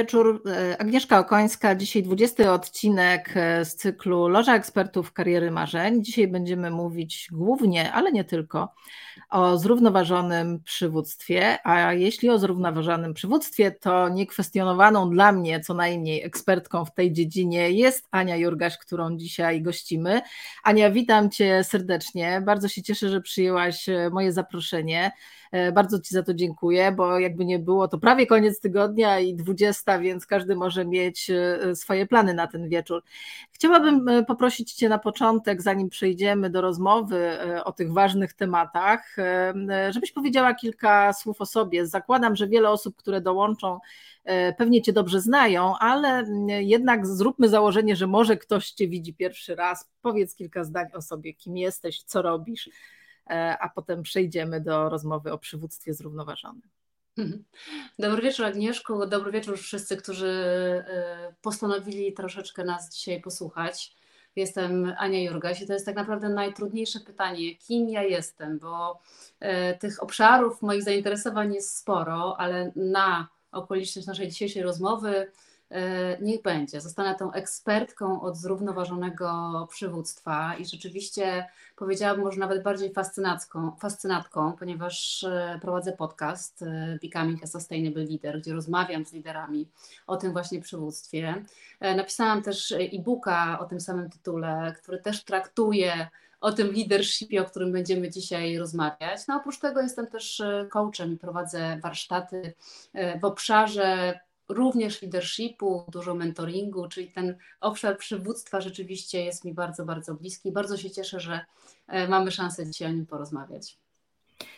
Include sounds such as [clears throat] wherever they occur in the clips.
Wieczór. E, Agnieszka Okońska. Dzisiaj 20 odcinek e, z cyklu Loża Ekspertów Kariery Marzeń. Dzisiaj będziemy mówić głównie, ale nie tylko, o zrównoważonym przywództwie. A jeśli o zrównoważonym przywództwie, to niekwestionowaną dla mnie co najmniej ekspertką w tej dziedzinie jest Ania Jurgaś, którą dzisiaj gościmy. Ania, witam Cię serdecznie. Bardzo się cieszę, że przyjęłaś e, moje zaproszenie. E, bardzo Ci za to dziękuję, bo jakby nie było, to prawie koniec tygodnia i 20, więc każdy może mieć e, swoje plany na ten wieczór. Chciałabym e, poprosić Cię na początek, zanim przejdziemy do rozmowy o tych ważnych tematach, żebyś powiedziała kilka słów o sobie. Zakładam, że wiele osób, które dołączą, pewnie Cię dobrze znają, ale jednak zróbmy założenie, że może ktoś Cię widzi pierwszy raz. Powiedz kilka zdań o sobie, kim jesteś, co robisz a potem przejdziemy do rozmowy o przywództwie zrównoważonym. Mhm. Dobry wieczór Agnieszku, dobry wieczór wszyscy, którzy e, postanowili troszeczkę nas dzisiaj posłuchać. Jestem Ania Jurgaś i to jest tak naprawdę najtrudniejsze pytanie, kim ja jestem, bo e, tych obszarów moich zainteresowań jest sporo, ale na okoliczność naszej dzisiejszej rozmowy E, niech będzie. Zostanę tą ekspertką od zrównoważonego przywództwa i rzeczywiście powiedziałabym może nawet bardziej fascynacką, fascynatką, ponieważ e, prowadzę podcast e, Becoming a Sustainable Leader, gdzie rozmawiam z liderami o tym właśnie przywództwie. Napisałam też e-booka o tym samym tytule, który też traktuje o tym leadershipie, o którym będziemy dzisiaj rozmawiać. No oprócz tego jestem też coachem i prowadzę warsztaty w obszarze również leadershipu, dużo mentoringu, czyli ten obszar przywództwa rzeczywiście jest mi bardzo, bardzo bliski. Bardzo się cieszę, że e, mamy szansę dzisiaj o nim porozmawiać.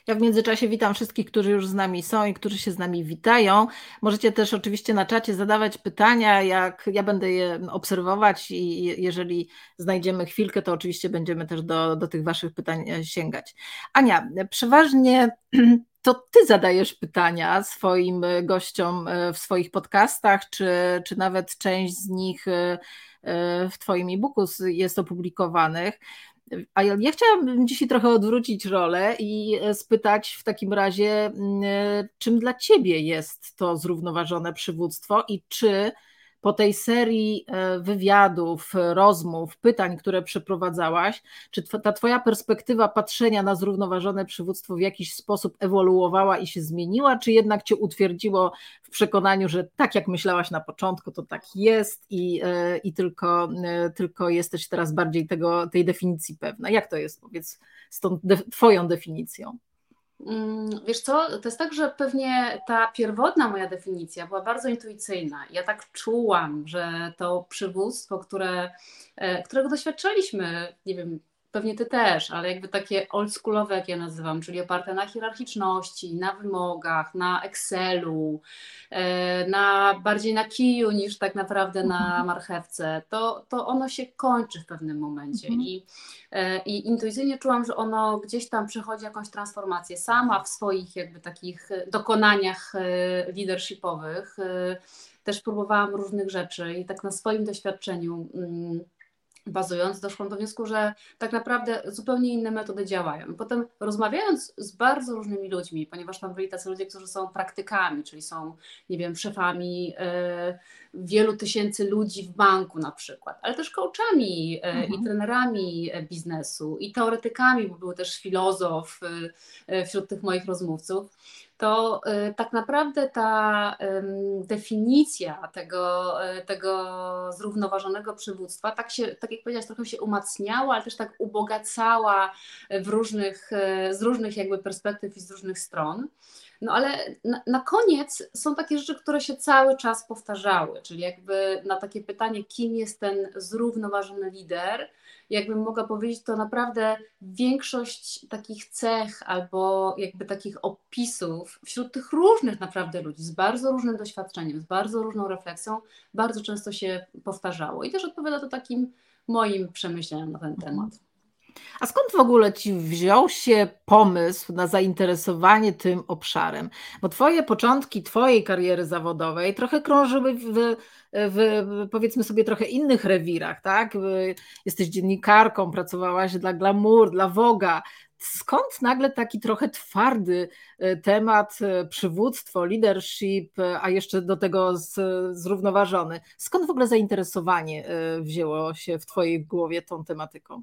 Ja w międzyczasie witam wszystkich, którzy już z nami są i którzy się z nami witają. Możecie też oczywiście na czacie zadawać pytania, jak ja będę je obserwować i jeżeli znajdziemy chwilkę, to oczywiście będziemy też do, do tych Waszych pytań e, sięgać. Ania, przeważnie [clears throat] to ty zadajesz pytania swoim e, gościom e, w swoich podcastach, czy, czy nawet część z nich e, w Twoim e-booku jest opublikowanych. A ja chciałabym dzisiaj trochę odwrócić rolę i spytać w takim razie, czym dla Ciebie jest to zrównoważone przywództwo i czy po tej serii e, wywiadów, rozmów, pytań, które przeprowadzałaś, czy ta Twoja perspektywa patrzenia na zrównoważone przywództwo w jakiś sposób ewoluowała i się zmieniła, czy jednak Cię utwierdziło w przekonaniu, że tak jak myślałaś na początku, to tak jest i, e, i tylko, e, tylko jesteś teraz bardziej tego, tej definicji pewna? Jak to jest, powiedz, z tą de Twoją definicją? Mm, wiesz co, to jest tak, że pewnie ta pierwotna moja definicja była bardzo intuicyjna. Ja tak czułam, że to przywództwo, które, e, którego doświadczaliśmy, nie wiem, pewnie ty też, ale jakby takie oldschoolowe, jak ja nazywam, czyli oparte na hierarchiczności, na wymogach, na Excelu, e, na bardziej na kiju niż tak naprawdę na mhm. marchewce, to, to ono się kończy w pewnym momencie. Mhm. I, e, I intuicyjnie czułam, że ono gdzieś tam przechodzi jakąś transformację sama w swoich jakby takich dokonaniach e, leadershipowych. Też próbowałam różnych rzeczy i tak na swoim doświadczeniu mm, bazując, doszłam do wniosku, że tak naprawdę zupełnie inne metody działają. Potem rozmawiając z bardzo różnymi ludźmi, ponieważ tam byli tacy ludzie, którzy są praktykami, czyli są, nie wiem, szefami e, wielu tysięcy ludzi w banku na przykład, ale też coachami e, mhm. i trenerami biznesu i teoretykami, bo był też filozof e, wśród tych moich rozmówców to tak naprawdę ta definicja tego, tego zrównoważonego przywództwa, tak, się, tak jak powiedziałaś, trochę się umacniała, ale też tak ubogacała w różnych, z różnych jakby perspektyw i z różnych stron. No ale na, na, koniec są takie rzeczy, które się cały czas powtarzały, czyli jakby na takie pytanie, kim jest ten zrównoważony lider, jakbym mogła powiedzieć, to naprawdę większość takich cech albo jakby takich opisów wśród tych różnych naprawdę ludzi z bardzo różnym doświadczeniem, z bardzo różną refleksją, bardzo często się powtarzało. I też odpowiada to takim moim przemyśleniom na ten temat. A skąd w ogóle ci wziął się pomysł na zainteresowanie tym obszarem? Bo twoje początki twojej kariery zawodowej trochę krążyły w, w powiedzmy sobie trochę innych rewirach, tak? Jesteś dziennikarką, pracowałaś dla Glamour, dla Woga. skąd nagle taki trochę twardy temat, przywództwo, leadership, a jeszcze do tego zrównoważony? Skąd w ogóle zainteresowanie wzięło się w Twojej głowie tą tematyką?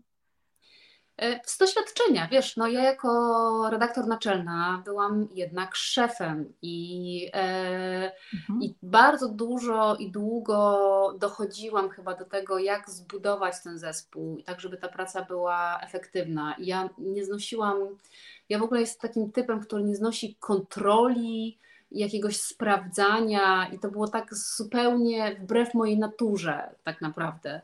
E, z doświadczenia, wiesz, no ja jako redaktor naczelna byłam jednak szefem i, e, mhm. i bardzo dużo i długo dochodziłam chyba do tego, jak zbudować ten zespół, tak żeby ta praca była efektywna. I ja nie znosiłam, ja w ogóle jestem takim typem, który nie znosi kontroli, jakiegoś sprawdzania i to było tak zupełnie wbrew mojej naturze tak naprawdę.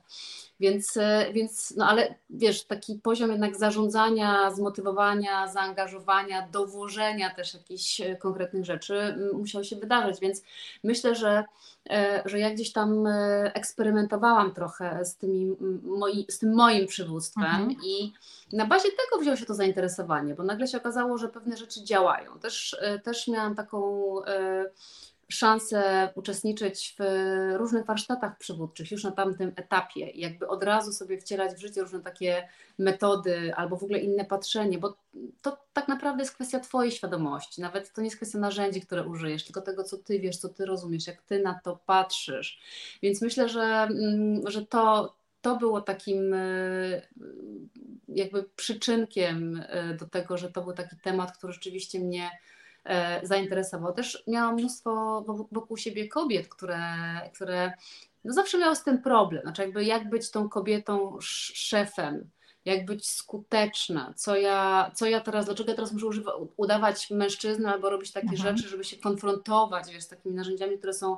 Więc, e, więc, no ale wiesz, taki poziom jednak zarządzania, zmotywowania, zaangażowania, dowożenia też jakichś e, konkretnych rzeczy musiał się wydarzyć, więc myślę, że, e, że ja gdzieś tam eksperymentowałam trochę z, tymi moi, z tym moim przywództwem mhm. i na bazie tego wzięło się to zainteresowanie, bo nagle się okazało, że pewne rzeczy działają. Też, też miałam taką szansę uczestniczyć w różnych warsztatach przywódczych już na tamtym etapie, jakby od razu sobie wcielać w życie różne takie metody albo w ogóle inne patrzenie, bo to tak naprawdę jest kwestia Twojej świadomości, nawet to nie jest kwestia narzędzi, które użyjesz, tylko tego, co Ty wiesz, co Ty rozumiesz, jak Ty na to patrzysz. Więc myślę, że, mm, że to, to było takim e, jakby przyczynkiem e, do tego, że to był taki temat, który rzeczywiście mnie E, zainteresował. Też miałam mnóstwo wokół siebie kobiet, które, które no zawsze miały z tym problem. Znaczy jakby jak być tą kobietą szefem, jak być skuteczna, co ja, co ja teraz, dlaczego ja teraz muszę używa, udawać mężczyznę albo robić takie mhm. rzeczy, żeby się konfrontować wiesz, z takimi narzędziami, które są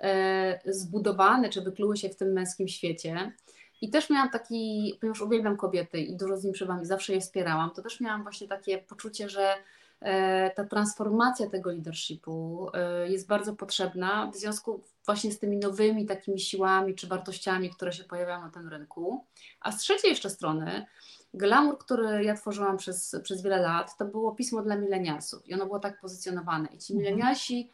e, zbudowane czy wykluły się w tym męskim świecie. I też miałam taki, ponieważ uwielbiam kobiety i dużo z nimi przebywam i zawsze je wspierałam, to też miałam właśnie takie poczucie, że E, ta transformacja tego leadershipu e, jest bardzo potrzebna w związku właśnie z tymi nowymi takimi siłami czy wartościami, które się pojawiają na tym rynku. A z trzeciej jeszcze strony, glamour, który ja tworzyłam przez, przez wiele lat, to było pismo dla milenialsów i ono było tak pozycjonowane. I ci mhm. milenialsi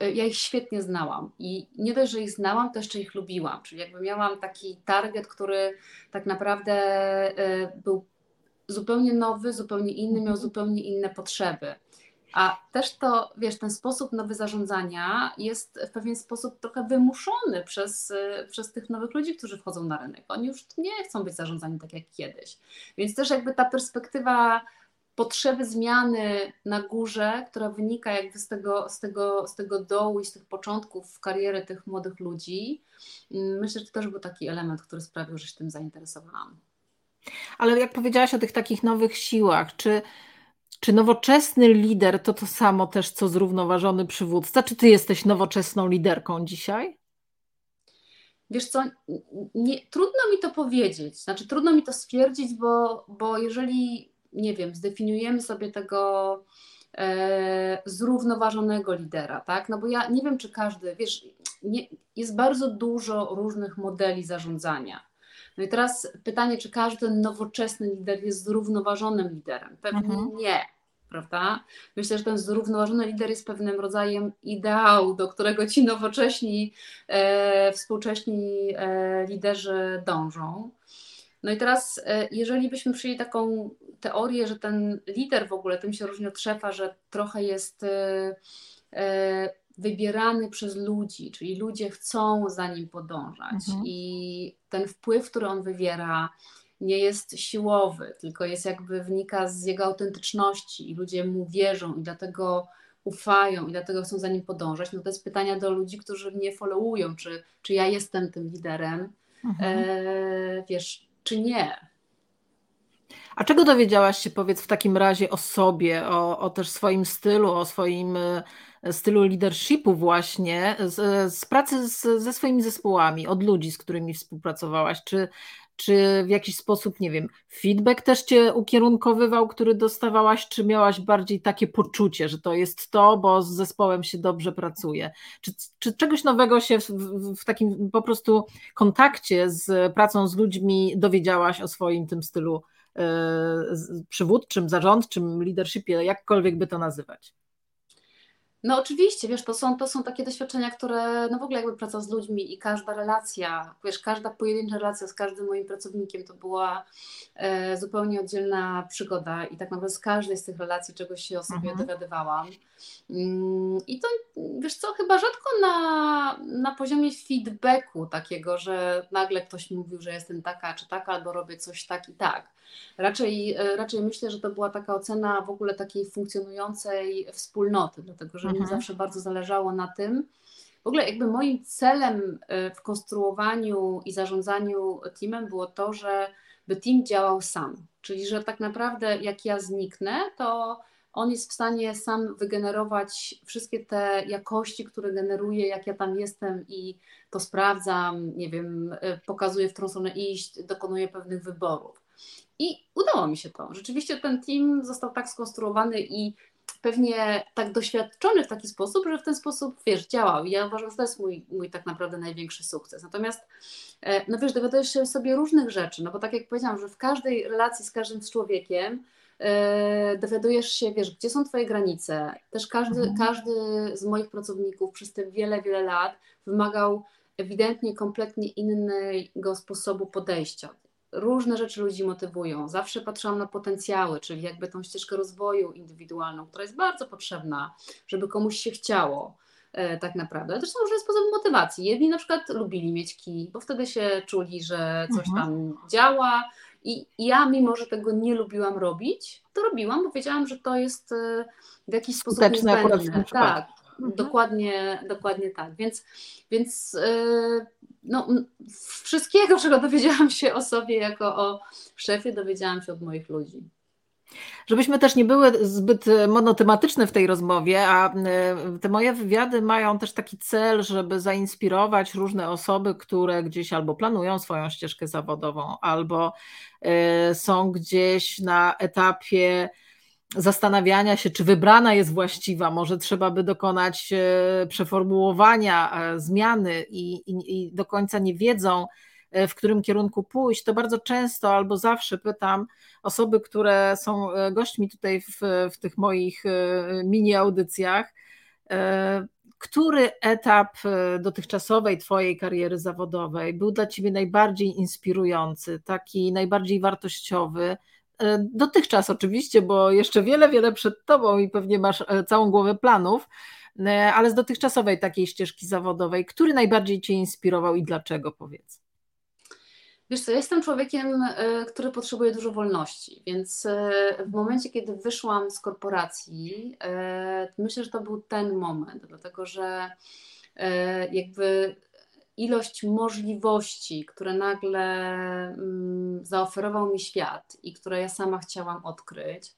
ja ich świetnie znałam i nie dość, że ich znałam, to jeszcze ich lubiłam, czyli jakby miałam taki target, który tak naprawdę był zupełnie nowy, zupełnie inny, miał mhm. zupełnie inne potrzeby. A też to, wiesz, ten sposób nowy zarządzania jest w pewien sposób trochę wymuszony przez, przez tych nowych ludzi, którzy wchodzą na rynek. Oni już nie chcą być zarządzani tak jak kiedyś. Więc też jakby ta perspektywa potrzeby zmiany na górze, która wynika jakby z tego, z tego, z tego dołu i z tych początków kariery tych młodych ludzi, myślę, że to też był taki element, który sprawił, że się tym zainteresowałam. Ale jak powiedziałaś o tych takich nowych siłach, czy, czy nowoczesny lider to to samo też, co zrównoważony przywódca? Czy ty jesteś nowoczesną liderką dzisiaj? Wiesz co, nie, trudno mi to powiedzieć, znaczy trudno mi to stwierdzić, bo, bo jeżeli, nie wiem, zdefiniujemy sobie tego e, zrównoważonego lidera, tak, no bo ja nie wiem, czy każdy, wiesz, nie, jest bardzo dużo różnych modeli zarządzania. No i teraz pytanie, czy każdy nowoczesny lider jest zrównoważonym liderem? Pewnie mhm. nie, prawda? Myślę, że ten zrównoważony lider jest pewnym rodzajem ideału, do którego ci nowocześni, e, współcześni e, liderzy dążą. No i teraz, e, jeżeli byśmy przyjęli taką teorię, że ten lider w ogóle tym się różni od szefa, że trochę jest e, e wybierany przez ludzi, czyli ludzie chcą za nim podążać mhm. i ten wpływ, który on wywiera, nie jest siłowy, tylko jest jakby wynika z jego autentyczności i ludzie mu wierzą i dlatego ufają i dlatego chcą za nim podążać. No to jest pytania do ludzi, którzy mnie followują, czy, czy ja jestem tym liderem, mhm. e, wiesz, czy nie. A czego dowiedziałaś się, powiedz, w takim razie o sobie, o, o też swoim stylu, o swoim e, stylu leadershipu właśnie, z, z pracy z, ze swoimi zespołami, od ludzi, z którymi współpracowałaś? Czy, czy w jakiś sposób, nie wiem, feedback też cię ukierunkowywał, który dostawałaś, czy miałaś bardziej takie poczucie, że to jest to, bo z zespołem się dobrze pracuje? Czy, czy czegoś nowego się w, w, takim po prostu kontakcie z pracą z ludźmi dowiedziałaś o swoim tym stylu yy, przywódczym, zarządczym, leadershipie, jakkolwiek by to nazywać? No oczywiście, wiesz, to są, to są takie doświadczenia, które, no w ogóle jakby praca z ludźmi i każda relacja, wiesz, każda pojedyncza relacja z każdym moim pracownikiem to była e, zupełnie oddzielna przygoda i tak naprawdę z każdej z tych relacji czegoś się o sobie mhm. dowiadywałam. Mm, I to, wiesz co, chyba rzadko na, na poziomie feedbacku takiego, że nagle ktoś mi mówił, że jestem taka czy taka, albo robię coś tak i tak. Raczej, e, raczej myślę, że to była taka ocena w ogóle takiej funkcjonującej wspólnoty, dlatego że mhm. mi zawsze bardzo zależało na tym, w ogóle jakby moim celem e, w konstruowaniu i zarządzaniu teamem było to, że by team działał sam. Czyli, że tak naprawdę jak ja zniknę, to on jest w stanie sam wygenerować wszystkie te jakości, które generuje, jak ja tam jestem i to sprawdzam, nie wiem, e, pokazuję, w którą stronę iść, dokonuję pewnych wyborów. I udało mi się to. Rzeczywiście ten team został tak skonstruowany i pewnie tak doświadczony w taki sposób, że w ten sposób, wiesz, działał. I ja uważam, że to jest mój, mój tak naprawdę największy sukces. Natomiast, e, no wiesz, dowiadujesz się sobie różnych rzeczy, no bo tak jak powiedziałam, że w każdej relacji z każdym z człowiekiem e, dowiadujesz się, wiesz, gdzie są Twoje granice. Też każdy, mhm. każdy z moich pracowników przez te wiele, wiele lat wymagał ewidentnie kompletnie innego sposobu podejścia różne rzeczy ludzi motywują. Zawsze patrzyłam na potencjały, czyli jakby tą ścieżkę rozwoju indywidualną, która jest bardzo potrzebna, żeby komuś się chciało e, tak naprawdę. Ale też są różne sposoby motywacji. Jedni na przykład lubili mieć kij, bo wtedy się czuli, że coś mhm. tam działa. I ja, mimo że tego nie lubiłam robić, to robiłam, bo wiedziałam, że to jest e, w jakiś sposób niezbędne. Tak, mhm. dokładnie, dokładnie tak. Więc, więc yy, no, wszystkiego, czego dowiedziałam się o sobie jako o szefie, dowiedziałam się od moich ludzi. Żebyśmy też nie były zbyt monotematyczne w tej rozmowie, a e, te moje wywiady mają też taki cel, żeby zainspirować różne osoby, które gdzieś albo planują swoją ścieżkę zawodową, albo e, są gdzieś na etapie zastanawiania się, czy wybrana jest właściwa, może trzeba by dokonać e, przeformułowania, e, zmiany i, i, i, do końca nie wiedzą, e, w którym kierunku pójść, to bardzo często albo zawsze pytam osoby, które są gośćmi tutaj w, w tych moich mini audycjach, który etap dotychczasowej Twojej kariery zawodowej był dla Ciebie najbardziej inspirujący, taki najbardziej wartościowy? E, dotychczas oczywiście, bo jeszcze wiele, wiele przed tobą i pewnie masz e, całą głowę planów, e, ale z dotychczasowej takiej ścieżki zawodowej, który najbardziej cię inspirował i dlaczego powiedz? Wiesz co, jestem człowiekiem, który potrzebuje dużo wolności, więc w momencie, kiedy wyszłam z korporacji, myślę, że to był ten moment, dlatego że jakby ilość możliwości, które nagle mm, zaoferował mi świat i które ja sama chciałam odkryć.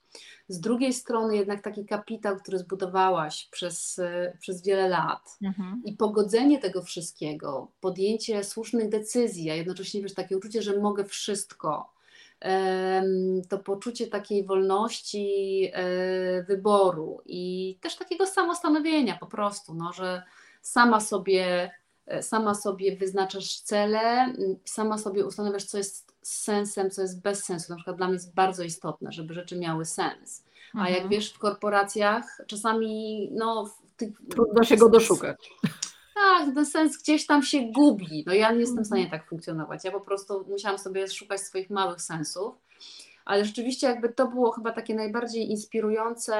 Z drugiej strony jednak taki kapitał, który zbudowałaś przez, przez wiele lat mhm. i pogodzenie tego wszystkiego, podjęcie słusznych decyzji, a jednocześnie wiesz, takie uczucie, że mogę wszystko, to poczucie takiej wolności e, wyboru i też takiego samostanowienia po prostu, no, że sama sobie sama sobie wyznaczasz cele, sama sobie ustanawiasz, co jest sensem, co jest bez sensu. Na przykład dla mnie jest bardzo istotne, żeby rzeczy miały sens. A mhm. jak wiesz, w korporacjach czasami no, ty, trudno się go doszukać. Tak, ten sens gdzieś tam się gubi. No ja nie jestem w stanie mhm. tak funkcjonować. Ja po prostu musiałam sobie szukać swoich małych sensów. Ale rzeczywiście jakby to było chyba takie najbardziej inspirujące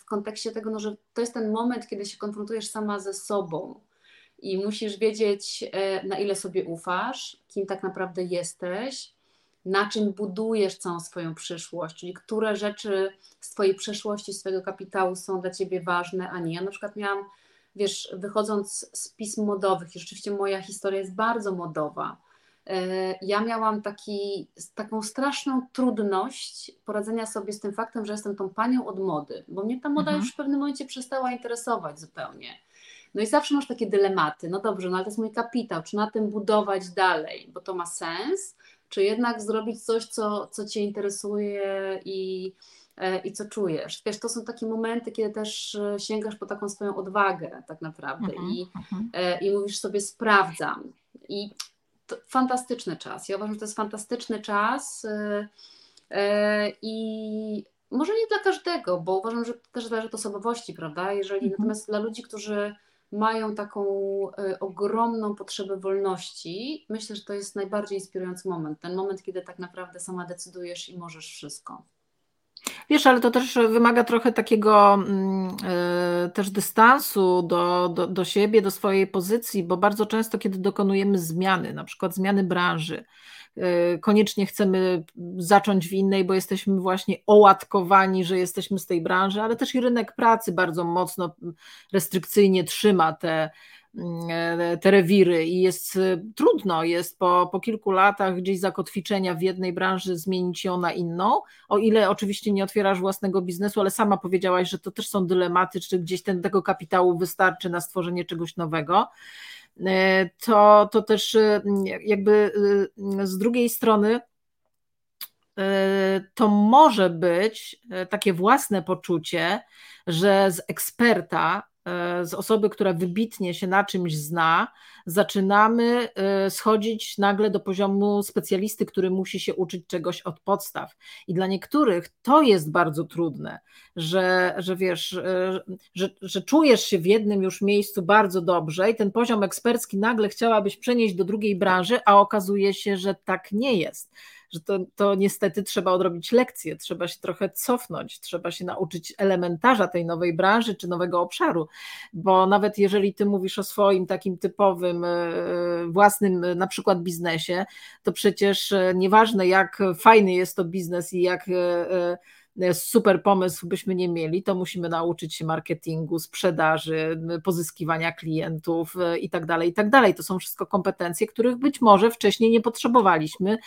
w kontekście tego, no, że to jest ten moment, kiedy się konfrontujesz sama ze sobą i musisz wiedzieć, e, na ile sobie ufasz, kim tak naprawdę jesteś, na czym budujesz całą swoją przyszłość, czyli które rzeczy z Twojej przeszłości, swojego kapitału są dla Ciebie ważne, a nie. Ja na przykład miałam, wiesz, wychodząc z pism modowych, i rzeczywiście moja historia jest bardzo modowa. E, ja miałam taki, taką straszną trudność poradzenia sobie z tym faktem, że jestem tą panią od mody, bo mnie ta moda mhm. już w pewnym momencie przestała interesować zupełnie. No i zawsze masz takie dylematy, no dobrze, no ale to jest mój kapitał, czy na tym budować dalej, bo to ma sens, czy jednak zrobić coś, co, co Cię interesuje i, e, i co czujesz. Wiesz, to są takie momenty, kiedy też e, sięgasz po taką swoją odwagę tak naprawdę uh-huh, i, uh-huh. i mówisz sobie sprawdzam. I to fantastyczny czas. Ja uważam, że to jest fantastyczny czas i może nie dla każdego, bo uważam, że też zależy od osobowości, prawda? Jeżeli mhm. natomiast dla ludzi, którzy mają taką y, ogromną potrzebę wolności, myślę, że to jest najbardziej inspirujący moment. Ten moment, kiedy tak naprawdę sama decydujesz i możesz wszystko. Wiesz, ale to też wymaga trochę takiego mm, e, też dystansu do, do, do siebie, do swojej pozycji, bo bardzo często, kiedy dokonujemy zmiany, na przykład zmiany branży, koniecznie chcemy zacząć w innej, bo jesteśmy właśnie ołatkowani, że jesteśmy z tej branży, ale też i rynek pracy bardzo mocno restrykcyjnie trzyma te E, te rewiry i jest e, trudno jest po, po kilku latach gdzieś zakotwiczenia w jednej branży zmienić ją na inną, o ile oczywiście nie otwierasz własnego biznesu, ale sama powiedziałaś, że to też są dylematy, czy gdzieś ten, tego kapitału wystarczy na stworzenie czegoś nowego to, to też jakby z drugiej strony to może być takie własne poczucie, że z eksperta E, z osoby, która wybitnie się na czymś zna, zaczynamy e, schodzić nagle do poziomu specjalisty, który musi się uczyć czegoś od podstaw. I dla niektórych to jest bardzo trudne, że, że wiesz, e, że, że czujesz się w jednym już miejscu bardzo dobrze i ten poziom ekspercki nagle chciałabyś przenieść do drugiej branży, a okazuje się, że tak nie jest że to, to niestety trzeba odrobić lekcje, trzeba się trochę cofnąć, trzeba się nauczyć elementarza tej nowej branży czy nowego obszaru, bo nawet jeżeli ty mówisz o swoim takim typowym, e, własnym e, na przykład biznesie, to przecież e, nieważne jak fajny jest to biznes i jak super pomysł byśmy nie mieli, to musimy nauczyć się marketingu, sprzedaży, pozyskiwania klientów e, i tak tak. To są wszystko kompetencje, których być może wcześniej nie potrzebowaliśmy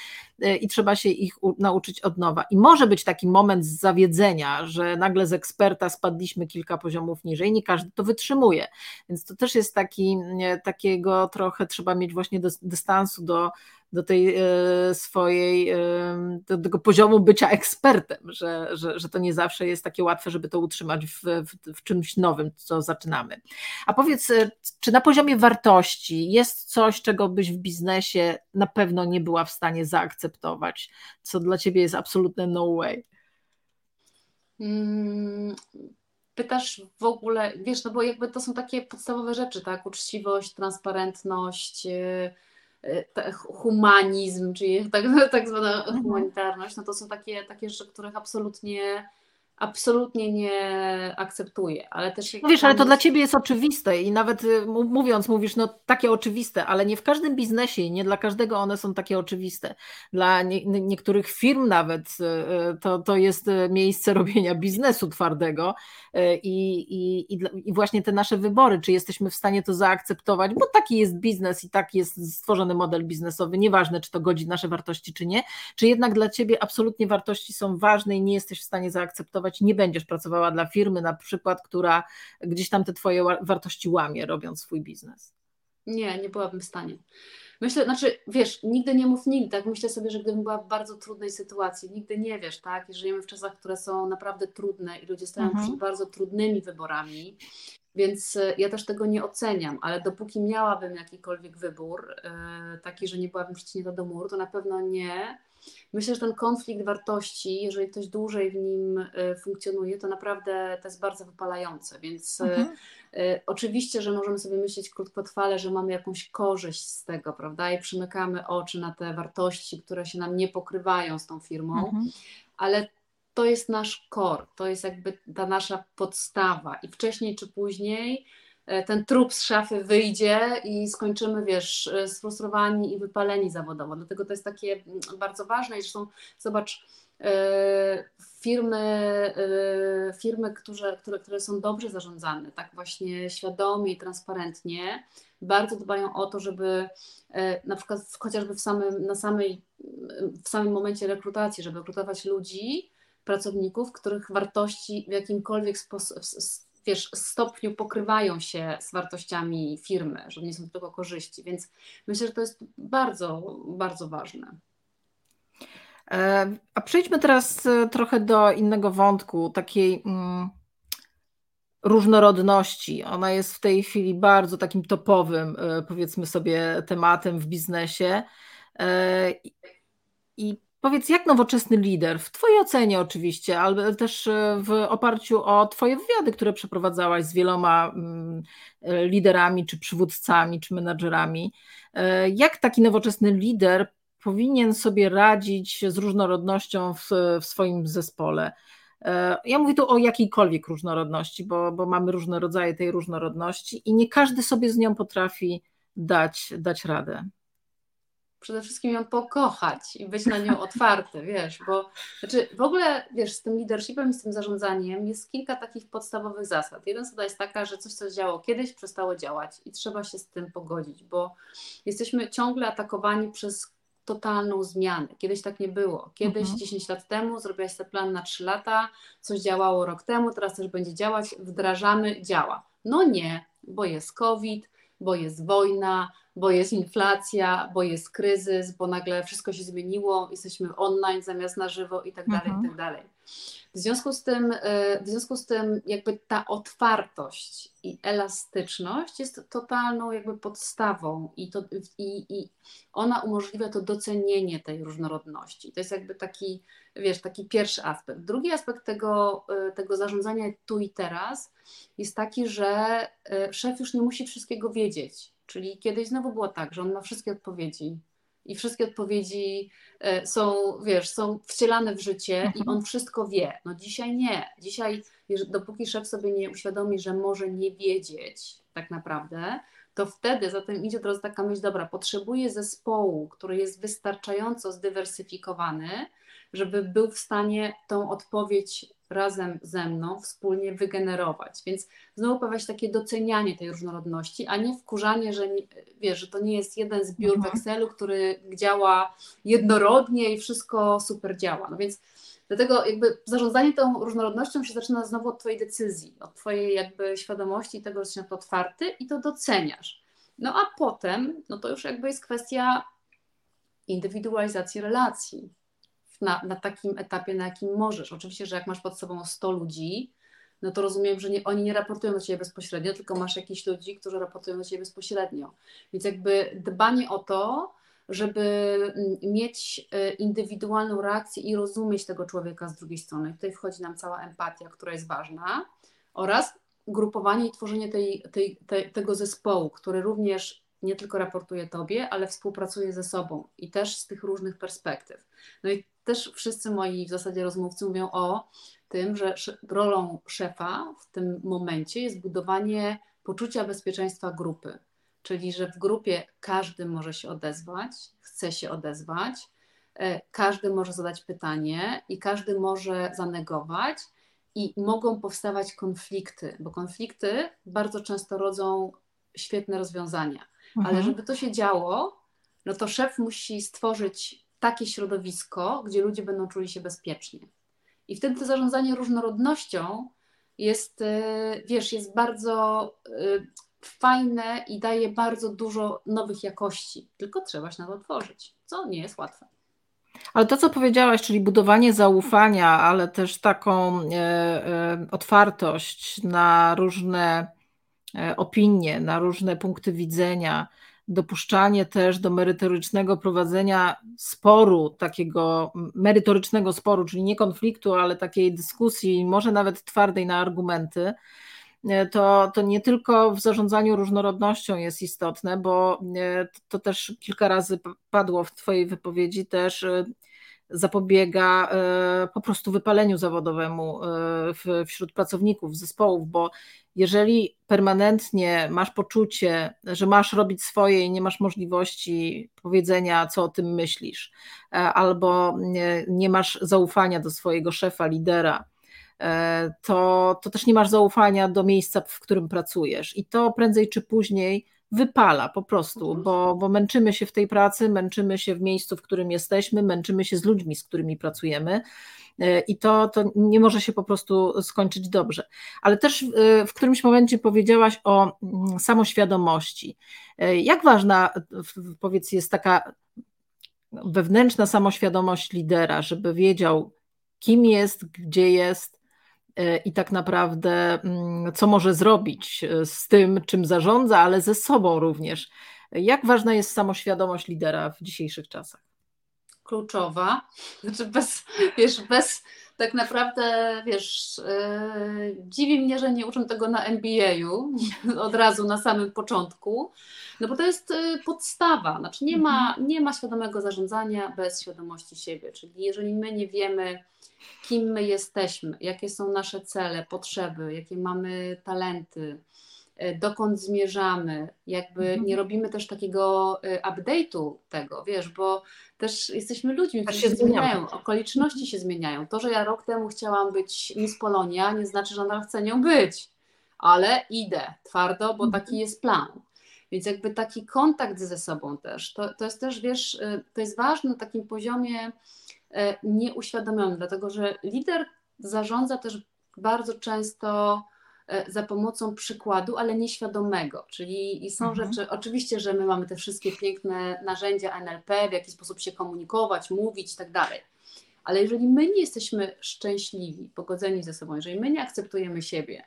e, i trzeba się ich nauczyć od nowa. I może być taki moment zawiedzenia, że nagle z eksperta spadliśmy kilka poziomów niżej, nie każdy to wytrzymuje. Więc to też jest taki, takiego trochę trzeba mieć właśnie dystansu do do tej e, swojej, e, do tego poziomu bycia ekspertem, że, że, że to nie zawsze jest takie łatwe, żeby to utrzymać w, w, w czymś nowym, co zaczynamy. A powiedz, e, czy na poziomie wartości jest coś, czego byś w biznesie na pewno nie była w stanie zaakceptować, co dla ciebie jest absolutne no way? Hmm, pytasz w ogóle, wiesz, no bo jakby to są takie podstawowe rzeczy, tak? Uczciwość, transparentność, humanizm, czyli tak, [laughs] tak zwana mhm. humanitarność, no to są takie, takie rzeczy, których absolutnie absolutnie nie akceptuję, ale też... No wiesz, ale to dla Ciebie jest oczywiste i nawet y, mówiąc mówisz, no takie oczywiste, ale nie w każdym biznesie i nie dla każdego one są takie oczywiste. Dla nie, niektórych firm nawet y, y, to, to jest miejsce robienia biznesu twardego i, i, i, i właśnie te nasze wybory, czy jesteśmy w stanie to zaakceptować, bo taki jest biznes i tak jest stworzony model biznesowy, nieważne czy to godzi nasze wartości, czy nie, czy jednak dla Ciebie absolutnie wartości są ważne i nie jesteś w stanie zaakceptować pracować, nie będziesz pracowała dla firmy na przykład, która gdzieś tam te twoje wartości łamie, robiąc swój biznes. Nie, nie byłabym w stanie. Myślę, znaczy, wiesz, nigdy nie mów nigdy, tak? Myślę sobie, że gdybym była w bardzo trudnej sytuacji, nigdy nie wiesz, tak? Żyjemy w czasach, które są naprawdę trudne i ludzie stają mhm. przed bardzo trudnymi wyborami, więc e, ja też tego nie oceniam, ale dopóki miałabym jakikolwiek wybór, e, taki, że nie byłabym przyciśnięta do muru, to na pewno nie Myślę, że ten konflikt wartości, jeżeli ktoś dłużej w nim e, funkcjonuje, to naprawdę to jest bardzo wypalające. Więc mhm. oczywiście, że możemy sobie myśleć krótkotrwale, że mamy jakąś korzyść z tego, prawda? I przymykamy oczy na te wartości, które się nam nie pokrywają z tą firmą, mhm. ale to jest nasz core, to jest jakby ta nasza podstawa i wcześniej czy później E, ten trup z szafy wyjdzie i skończymy, wiesz, e, sfrustrowani i wypaleni zawodowo. Dlatego to jest takie mm, bardzo ważne i zresztą zobacz, e, firmy, firmy które, które, które są dobrze zarządzane, tak właśnie świadomie i transparentnie, bardzo dbają o to, żeby na przykład chociażby w samym, na samej, w samym momencie rekrutacji, żeby rekrutować ludzi, pracowników, których wartości w jakimkolwiek wiesz, stopniu pokrywają się z wartościami firmy, że nie są tylko korzyści, więc myślę, że to jest bardzo, bardzo ważne. E, a przejdźmy teraz e, trochę do innego wątku, takiej mm, różnorodności. Ona jest w tej chwili bardzo takim topowym, e, powiedzmy sobie, tematem w biznesie. I Powiedz, jak nowoczesny lider, w Twojej ocenie oczywiście, ale też e, w oparciu o Twoje wywiady, które przeprowadzałaś z wieloma mm, e, liderami, czy przywódcami, czy menadżerami, e, jak taki nowoczesny lider powinien sobie radzić z różnorodnością w, w swoim zespole? Ja mówię tu o jakiejkolwiek różnorodności, bo, bo mamy różne rodzaje tej różnorodności i nie każdy sobie z nią potrafi dać, dać radę przede wszystkim ją pokochać i być na nią [laughs] otwarty, wiesz, bo znaczy w ogóle, wiesz, z tym leadershipem i z tym zarządzaniem jest kilka takich podstawowych zasad. Jeden zasada jest taka, że coś, co działo kiedyś, przestało działać i trzeba się z tym pogodzić, bo jesteśmy ciągle atakowani przez totalną zmianę. Kiedyś tak nie było. Kiedyś, mhm. 10 lat temu, zrobiłaś sobie plan na 3 lata, coś działało rok temu, teraz też będzie działać, wdrażamy, działa. No nie, bo jest COVID, bo jest wojna, bo jest inflacja, bo jest kryzys, bo nagle wszystko się zmieniło, jesteśmy online zamiast na żywo i tak dalej, i mhm. tak dalej. W związku z tym, e, w związku z tym jakby ta otwartość i elastyczność jest totalną jakby podstawą i, to, i, i ona umożliwia to docenienie tej różnorodności. To jest jakby taki, wiesz, taki pierwszy aspekt. Drugi aspekt tego, e, tego zarządzania tu i teraz jest taki, że e, szef już nie musi wszystkiego wiedzieć. Czyli kiedyś znowu było tak, że on ma wszystkie odpowiedzi i wszystkie odpowiedzi e, są, wiesz, są wcielane w życie i mhm. on wszystko wie. No dzisiaj nie. Dzisiaj, dopóki szef sobie nie uświadomi, że może nie wiedzieć tak naprawdę, to wtedy za tym idzie teraz taka myśl, dobra, potrzebuję zespołu, który jest wystarczająco zdywersyfikowany, żeby był w stanie tą odpowiedź razem ze mną wspólnie wygenerować. Więc znowu pojawia się takie docenianie tej różnorodności, a nie wkurzanie, że nie, wiesz, że to nie jest jeden zbiór w mhm. Excelu, który działa jednorodnie i wszystko super działa. No więc dlatego jakby zarządzanie tą różnorodnością się zaczyna znowu od Twojej decyzji, od Twojej jakby świadomości tego, że jesteś na to otwarty i to doceniasz. No a potem, no to już jakby jest kwestia indywidualizacji relacji na, na takim etapie, na jakim możesz. Oczywiście, że jak masz pod sobą 100 ludzi, no to rozumiem, że nie, oni nie raportują do Ciebie bezpośrednio, tylko masz jakichś ludzi, którzy raportują do Ciebie bezpośrednio. Więc jakby dbanie o to, żeby mieć e, indywidualną reakcję i rozumieć tego człowieka z drugiej strony. Tutaj wchodzi nam cała empatia, która jest ważna, oraz grupowanie i tworzenie tej, tej, tej, tego zespołu, który również nie tylko raportuje Tobie, ale współpracuje ze sobą i też z tych różnych perspektyw. No i też wszyscy moi w zasadzie rozmówcy mówią o tym, że rolą szefa w tym momencie jest budowanie poczucia bezpieczeństwa grupy. Czyli, że w grupie każdy może się odezwać, chce się odezwać, e, każdy może zadać pytanie i każdy może zanegować, i mogą powstawać konflikty, bo konflikty bardzo często rodzą świetne rozwiązania. Mhm. Ale żeby to się działo, no to szef musi stworzyć takie środowisko, gdzie ludzie będą czuli się bezpiecznie. I wtedy to zarządzanie różnorodnością jest, y, wiesz, jest bardzo y, fajne i daje bardzo dużo nowych jakości, tylko trzeba się na to otworzyć, co nie jest łatwe. Ale to, co powiedziałaś, czyli budowanie zaufania, ale też taką e, e, otwartość na różne opinie, na różne punkty widzenia, dopuszczanie też do merytorycznego prowadzenia sporu, takiego merytorycznego sporu, czyli nie konfliktu, ale takiej dyskusji, może nawet twardej na argumenty, e, to, to nie tylko w zarządzaniu różnorodnością jest istotne, bo e, to też kilka razy padło w Twojej wypowiedzi, też e, zapobiega po prostu wypaleniu zawodowemu wśród pracowników, zespołów, bo jeżeli permanentnie masz poczucie, że masz robić swoje i nie masz możliwości powiedzenia, co o tym myślisz, e, albo nie, masz zaufania do swojego szefa, lidera, e, to, to też nie masz zaufania do miejsca, w którym pracujesz. I to prędzej czy później wypala po prostu, mhm. bo, bo męczymy się w tej pracy, męczymy się w miejscu, w którym jesteśmy, męczymy się z ludźmi, z którymi pracujemy. E, i to, to nie może się po prostu skończyć dobrze. Ale też e, w którymś momencie powiedziałaś o mm, samoświadomości. E, jak ważna, powiedz, jest taka wewnętrzna samoświadomość lidera, żeby wiedział, kim jest, gdzie jest i tak naprawdę mm, co może zrobić z tym, czym zarządza, ale ze sobą również. Jak ważna jest samoświadomość lidera w dzisiejszych czasach? kluczowa. [laughs] Znaczy bez, wiesz, bez tak naprawdę, wiesz, yy, dziwi mnie, że nie uczą tego na MBA-u [laughs] od razu na samym początku, no bo to jest yy, podstawa. Znaczy nie ma, mhm. nie ma świadomego zarządzania bez świadomości siebie. Czyli jeżeli my nie wiemy, kim my jesteśmy, jakie są nasze cele, potrzeby, jakie mamy talenty, E, dokąd zmierzamy, jakby mhm. nie robimy też takiego e, update'u tego, wiesz, bo też jesteśmy ludźmi, którzy się, zmieniają, okoliczności się zmieniają. To, że ja rok temu chciałam być Miss Polonia, nie znaczy, że nadal chcę nią być, ale idę twardo, bo taki mhm. jest plan. Więc jakby taki kontakt ze sobą też, to, to jest też, wiesz, e, to jest ważne na takim poziomie nieuświadomionym, dlatego że lider zarządza też bardzo często E, za pomocą przykładu, ale nieświadomego. Czyli są mhm. rzeczy, oczywiście, że my mamy te wszystkie piękne narzędzia NLP, w jaki sposób się komunikować, mówić i tak dalej. Ale jeżeli my nie jesteśmy szczęśliwi, pogodzeni ze sobą, jeżeli my nie akceptujemy siebie,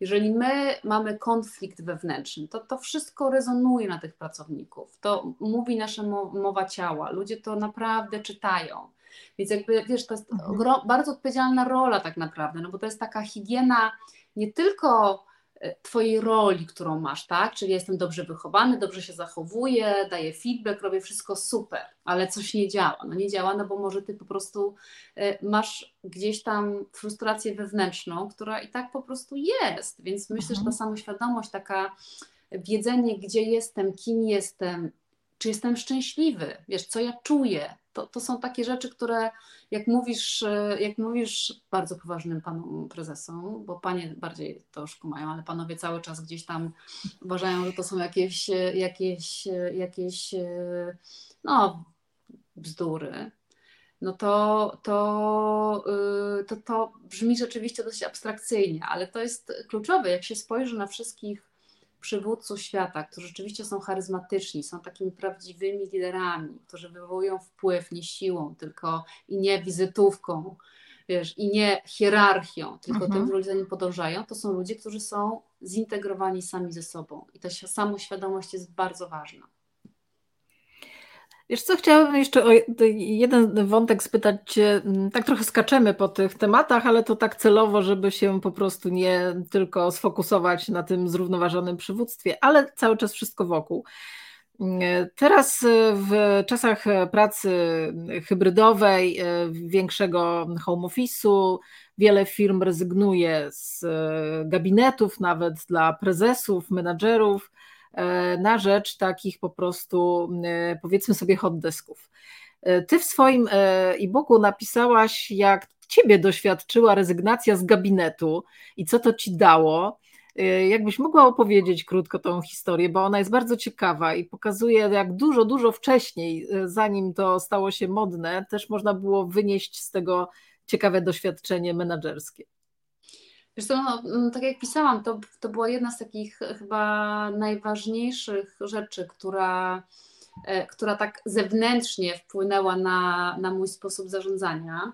jeżeli my mamy konflikt wewnętrzny, to to wszystko rezonuje na tych pracowników. To mówi nasza mowa ciała. Ludzie to naprawdę czytają. Więc jakby, wiesz, to jest mhm. bardzo odpowiedzialna rola tak naprawdę, no bo to jest taka higiena nie tylko e, Twojej roli, którą masz, tak? Czyli jestem dobrze wychowany, dobrze się zachowuję, daję feedback, robię wszystko super, ale coś nie działa. No nie działa, no bo może Ty po prostu e, masz gdzieś tam frustrację wewnętrzną, która i tak po prostu jest. Więc myślę, mhm. że ta mhm. samoświadomość, taka wiedzenie, gdzie jestem, kim jestem, czy jestem szczęśliwy, wiesz, co ja czuję, to, to są takie rzeczy, które jak mówisz, e, jak mówisz bardzo poważnym panom prezesom, bo panie bardziej to już kumają, ale panowie cały czas gdzieś tam uważają, że to są jakieś, e, jakieś, e, jakieś no, bzdury, no to, to, to, to brzmi rzeczywiście dość abstrakcyjnie, ale to jest kluczowe. Jak się spojrzy na wszystkich przywódców świata, którzy rzeczywiście są charyzmatyczni, są takimi prawdziwymi liderami, którzy wywołują wpływ nie siłą, tylko i nie wizytówką, wiesz, i nie hierarchią, tylko mhm. tym, ludzie za nim podążają, to są ludzie, którzy są zintegrowani sami ze sobą. I ta samoświadomość jest bardzo ważna. Wiesz co, chciałabym jeszcze o jeden wątek spytać Cię. Mm, tak trochę skaczemy po tych tematach, ale to tak celowo, żeby się po prostu nie tylko sfokusować na tym zrównoważonym przywództwie, ale cały czas wszystko wokół. Mm, teraz w czasach pracy hybrydowej, większego home office'u, wiele firm rezygnuje z gabinetów, nawet dla prezesów, menadżerów E, na rzecz takich po prostu e, powiedzmy sobie hot desków. E, ty w swoim e-booku napisałaś, jak ciebie doświadczyła rezygnacja z gabinetu i co to ci dało. Jakbyś mogła opowiedzieć krótko tą historię, bo ona jest bardzo ciekawa i pokazuje, jak dużo, dużo wcześniej, zanim to stało się modne, też można było wynieść z tego ciekawe doświadczenie menedżerskie. Co, no, mm, tak jak pisałam, to, to była jedna z takich chyba najważniejszych rzeczy, która, e, która tak zewnętrznie wpłynęła na, na mój sposób zarządzania.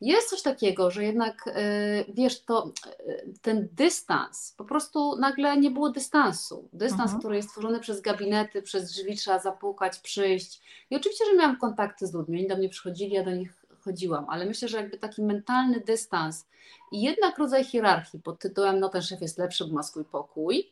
Jest coś takiego, że jednak e, wiesz, to e, ten dystans, po prostu nagle nie było dystansu. Dystans, mhm. który jest stworzony przez gabinety, przez drzwi trzeba zapukać, przyjść. I oczywiście, że miałam kontakty z ludźmi, oni do mnie przychodzili, ja do nich chodziłam, ale myślę, że jakby taki mentalny dystans i jednak rodzaj hierarchii pod tytułem no ten szef jest lepszy, bo ma swój pokój,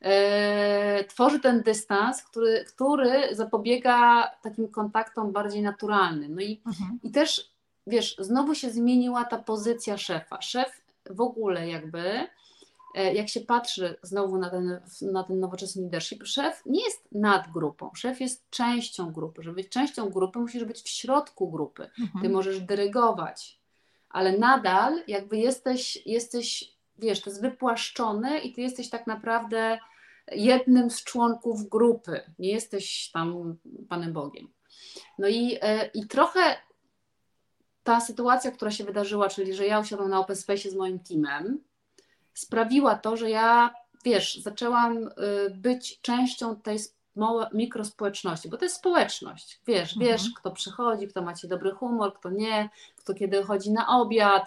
e, tworzy ten dystans, który, który zapobiega takim kontaktom bardziej naturalnym. No i, mhm. i też, wiesz, znowu się zmieniła ta pozycja szefa. Szef w ogóle jakby jak się patrzy znowu na ten, na ten nowoczesny leadership, szef nie jest nad grupą, szef jest częścią grupy. Żeby być częścią grupy, musisz być w środku grupy. Mhm. Ty możesz dyrygować, ale nadal jakby jesteś, jesteś, wiesz, to jest wypłaszczone i ty jesteś tak naprawdę jednym z członków grupy. Nie jesteś tam Panem Bogiem. No i, e, i trochę ta sytuacja, która się wydarzyła, czyli że ja usiadłam na Open Space z moim teamem, sprawiła to, że ja, wiesz, zaczęłam y, być częścią tej mikrospołeczności, bo to jest społeczność, wiesz, mhm. wiesz, kto przychodzi, kto ma ci dobry humor, kto nie, kto kiedy chodzi na obiad,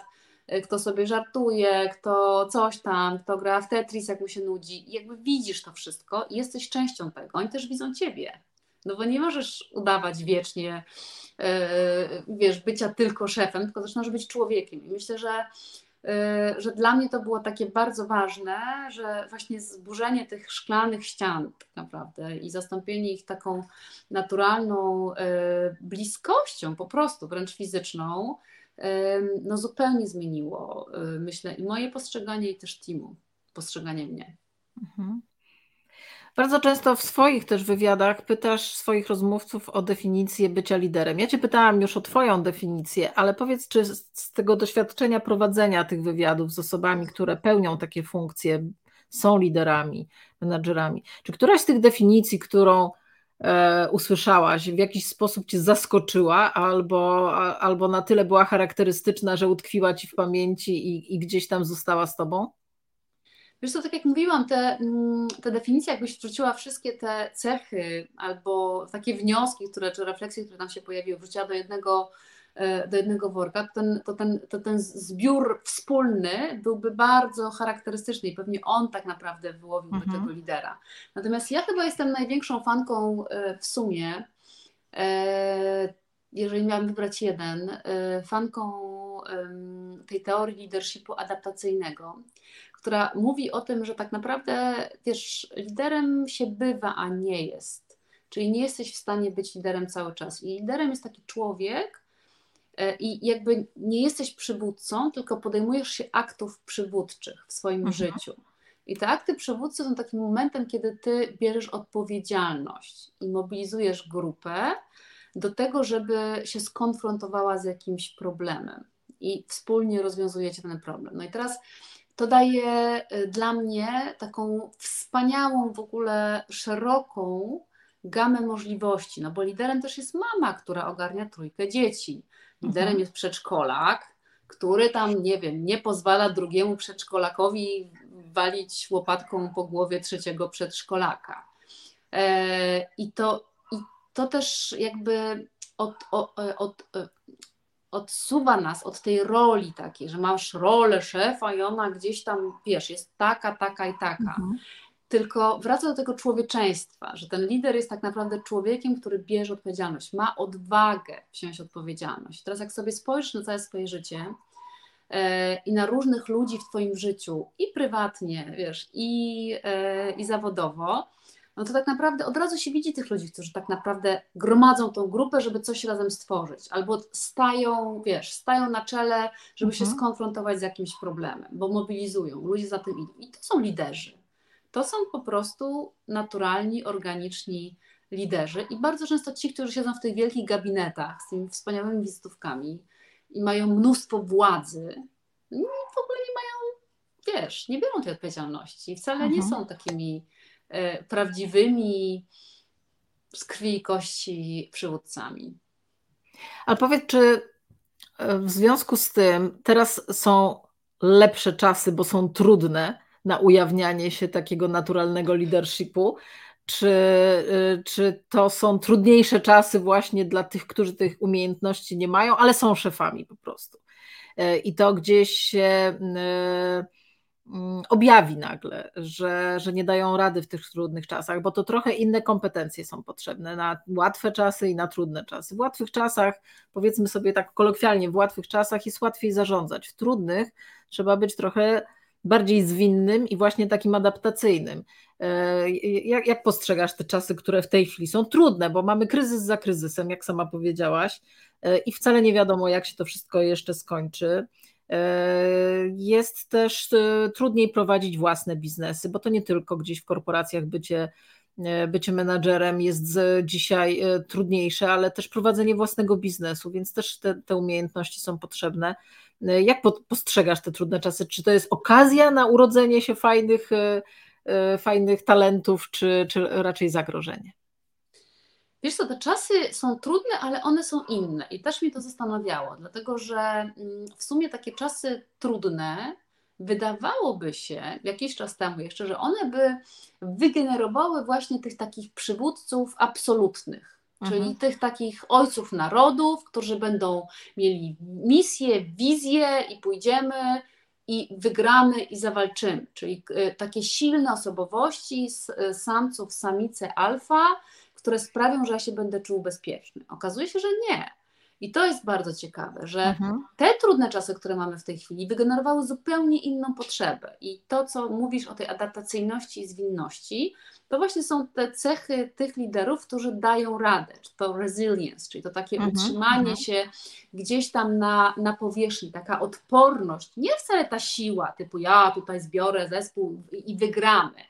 y, kto sobie żartuje, kto coś tam, kto gra w Tetris, jak mu się nudzi. Jakby widzisz to wszystko i jesteś częścią tego. Oni też widzą ciebie. No bo nie możesz udawać wiecznie, e, wiesz, bycia tylko szefem, tylko zaczynasz być człowiekiem. I myślę, że że dla mnie to było takie bardzo ważne, że właśnie zburzenie tych szklanych ścian tak naprawdę i zastąpienie ich taką naturalną y, bliskością, po prostu wręcz fizyczną, y, no zupełnie zmieniło, myślę, i moje postrzeganie, i też teamu, postrzeganie mnie. Mhm. Bardzo często w swoich też wywiadach pytasz swoich rozmówców o definicję bycia liderem. Ja Cię pytałam już o Twoją definicję, ale powiedz, czy z tego doświadczenia prowadzenia tych wywiadów z osobami, które pełnią takie funkcje, są liderami, menadżerami, czy któraś z tych definicji, którą e, usłyszałaś, w jakiś sposób Cię zaskoczyła albo, a, albo na tyle była charakterystyczna, że utkwiła Ci w pamięci i, i gdzieś tam została z Tobą? Wiesz co, tak jak mówiłam, te, mm, te definicje, jakbyś wrzuciła wszystkie te cechy albo takie wnioski, które, czy refleksje, które tam się pojawiły, wrzuciła do jednego, e, do jednego worka, to ten, to, ten, to ten zbiór wspólny byłby bardzo charakterystyczny i pewnie on tak naprawdę wyłowiłby mhm. tego lidera. Natomiast ja chyba jestem największą fanką e, w sumie, e, jeżeli miałam wybrać jeden, fanką tej teorii leadershipu adaptacyjnego, która mówi o tym, że tak naprawdę wiesz, liderem się bywa, a nie jest. Czyli nie jesteś w stanie być liderem cały czas. I liderem jest taki człowiek, e, i jakby nie jesteś przywódcą, tylko podejmujesz się aktów przywódczych w swoim mhm. życiu. I te akty przywódcy są takim momentem, kiedy ty bierzesz odpowiedzialność i mobilizujesz grupę do tego, żeby się skonfrontowała z jakimś problemem i wspólnie rozwiązujecie ten problem. No i teraz to daje y, dla mnie taką wspaniałą, w ogóle szeroką gamę możliwości, no bo liderem też jest mama, która ogarnia trójkę dzieci. Liderem mhm. jest przedszkolak, który tam, nie wiem, nie pozwala drugiemu przedszkolakowi walić łopatką po głowie trzeciego przedszkolaka. E, I to, i to też jakby od, od, od, odsuwa nas od tej roli takiej, że masz rolę szefa i ona gdzieś tam, wiesz, jest taka, taka i taka. Mhm. Tylko wraca do tego człowieczeństwa, że ten lider jest tak naprawdę człowiekiem, który bierze odpowiedzialność, ma odwagę wziąć odpowiedzialność. Teraz, jak sobie spojrzysz na całe swoje życie e, i na różnych ludzi w Twoim życiu, i prywatnie, wiesz, i, e, i zawodowo, no to tak naprawdę od razu się widzi tych ludzi, którzy tak naprawdę gromadzą tą grupę, żeby coś razem stworzyć, albo stają, wiesz, stają na czele, żeby mhm. się skonfrontować z jakimś problemem, bo mobilizują, ludzie za tym idą. I to są liderzy. To są po prostu naturalni, organiczni liderzy i bardzo często ci, którzy siedzą w tych wielkich gabinetach z tymi wspaniałymi wizytówkami i mają mnóstwo władzy, w ogóle nie mają, wiesz, nie biorą tej odpowiedzialności. Wcale mhm. nie są takimi prawdziwymi z krwi i kości przywódcami. Ale powiedz, czy e, w związku z tym teraz są lepsze czasy, bo są trudne na ujawnianie się takiego naturalnego leadershipu? Czy, e, czy to są trudniejsze czasy właśnie dla tych, którzy tych umiejętności nie mają, ale są szefami po prostu? I to gdzieś się objawi nagle, że, że nie dają rady w tych trudnych czasach, bo to trochę inne kompetencje są potrzebne na łatwe czasy i na trudne czasy. W łatwych czasach, powiedzmy sobie tak kolokwialnie, w łatwych czasach jest łatwiej zarządzać, w trudnych trzeba być trochę bardziej zwinnym i właśnie takim adaptacyjnym. E, jak, jak, postrzegasz te czasy, które w tej chwili są trudne, bo mamy kryzys za kryzysem, jak sama powiedziałaś, e, i wcale nie wiadomo, jak się to wszystko jeszcze skończy. E, jest też e, trudniej prowadzić własne biznesy, bo to nie tylko gdzieś w korporacjach bycie, e, bycie menadżerem jest dzisiaj trudniejsze, ale też prowadzenie własnego biznesu, więc też te, te umiejętności są potrzebne. Jak postrzegasz te trudne czasy? Czy to jest okazja na urodzenie się fajnych, fajnych talentów, czy, czy raczej zagrożenie? Wiesz co, te czasy są trudne, ale one są inne i też mi to zastanawiało, dlatego że mm, w sumie takie czasy trudne wydawałoby się jakiś czas temu jeszcze, że one by wygenerowały właśnie tych takich przywódców absolutnych, czyli mhm. tych takich ojców narodów, którzy będą mieli misję, wizję i pójdziemy i wygramy i zawalczymy, czyli e, takie silne osobowości, e, samców, samice alfa, które sprawią, że ja się będę czuł bezpieczny. Okazuje się, że nie. I to jest bardzo ciekawe, że mhm. te trudne czasy, które mamy w tej chwili, wygenerowały zupełnie inną potrzebę. I to, co mówisz o tej adaptacyjności i zwinności, to właśnie są te cechy tych liderów, którzy dają radę, czy to resilience, czyli to takie mhm. utrzymanie mhm. się gdzieś tam na, na powierzchni, taka odporność, nie wcale ta siła, typu ja tutaj zbiorę zespół i wygramy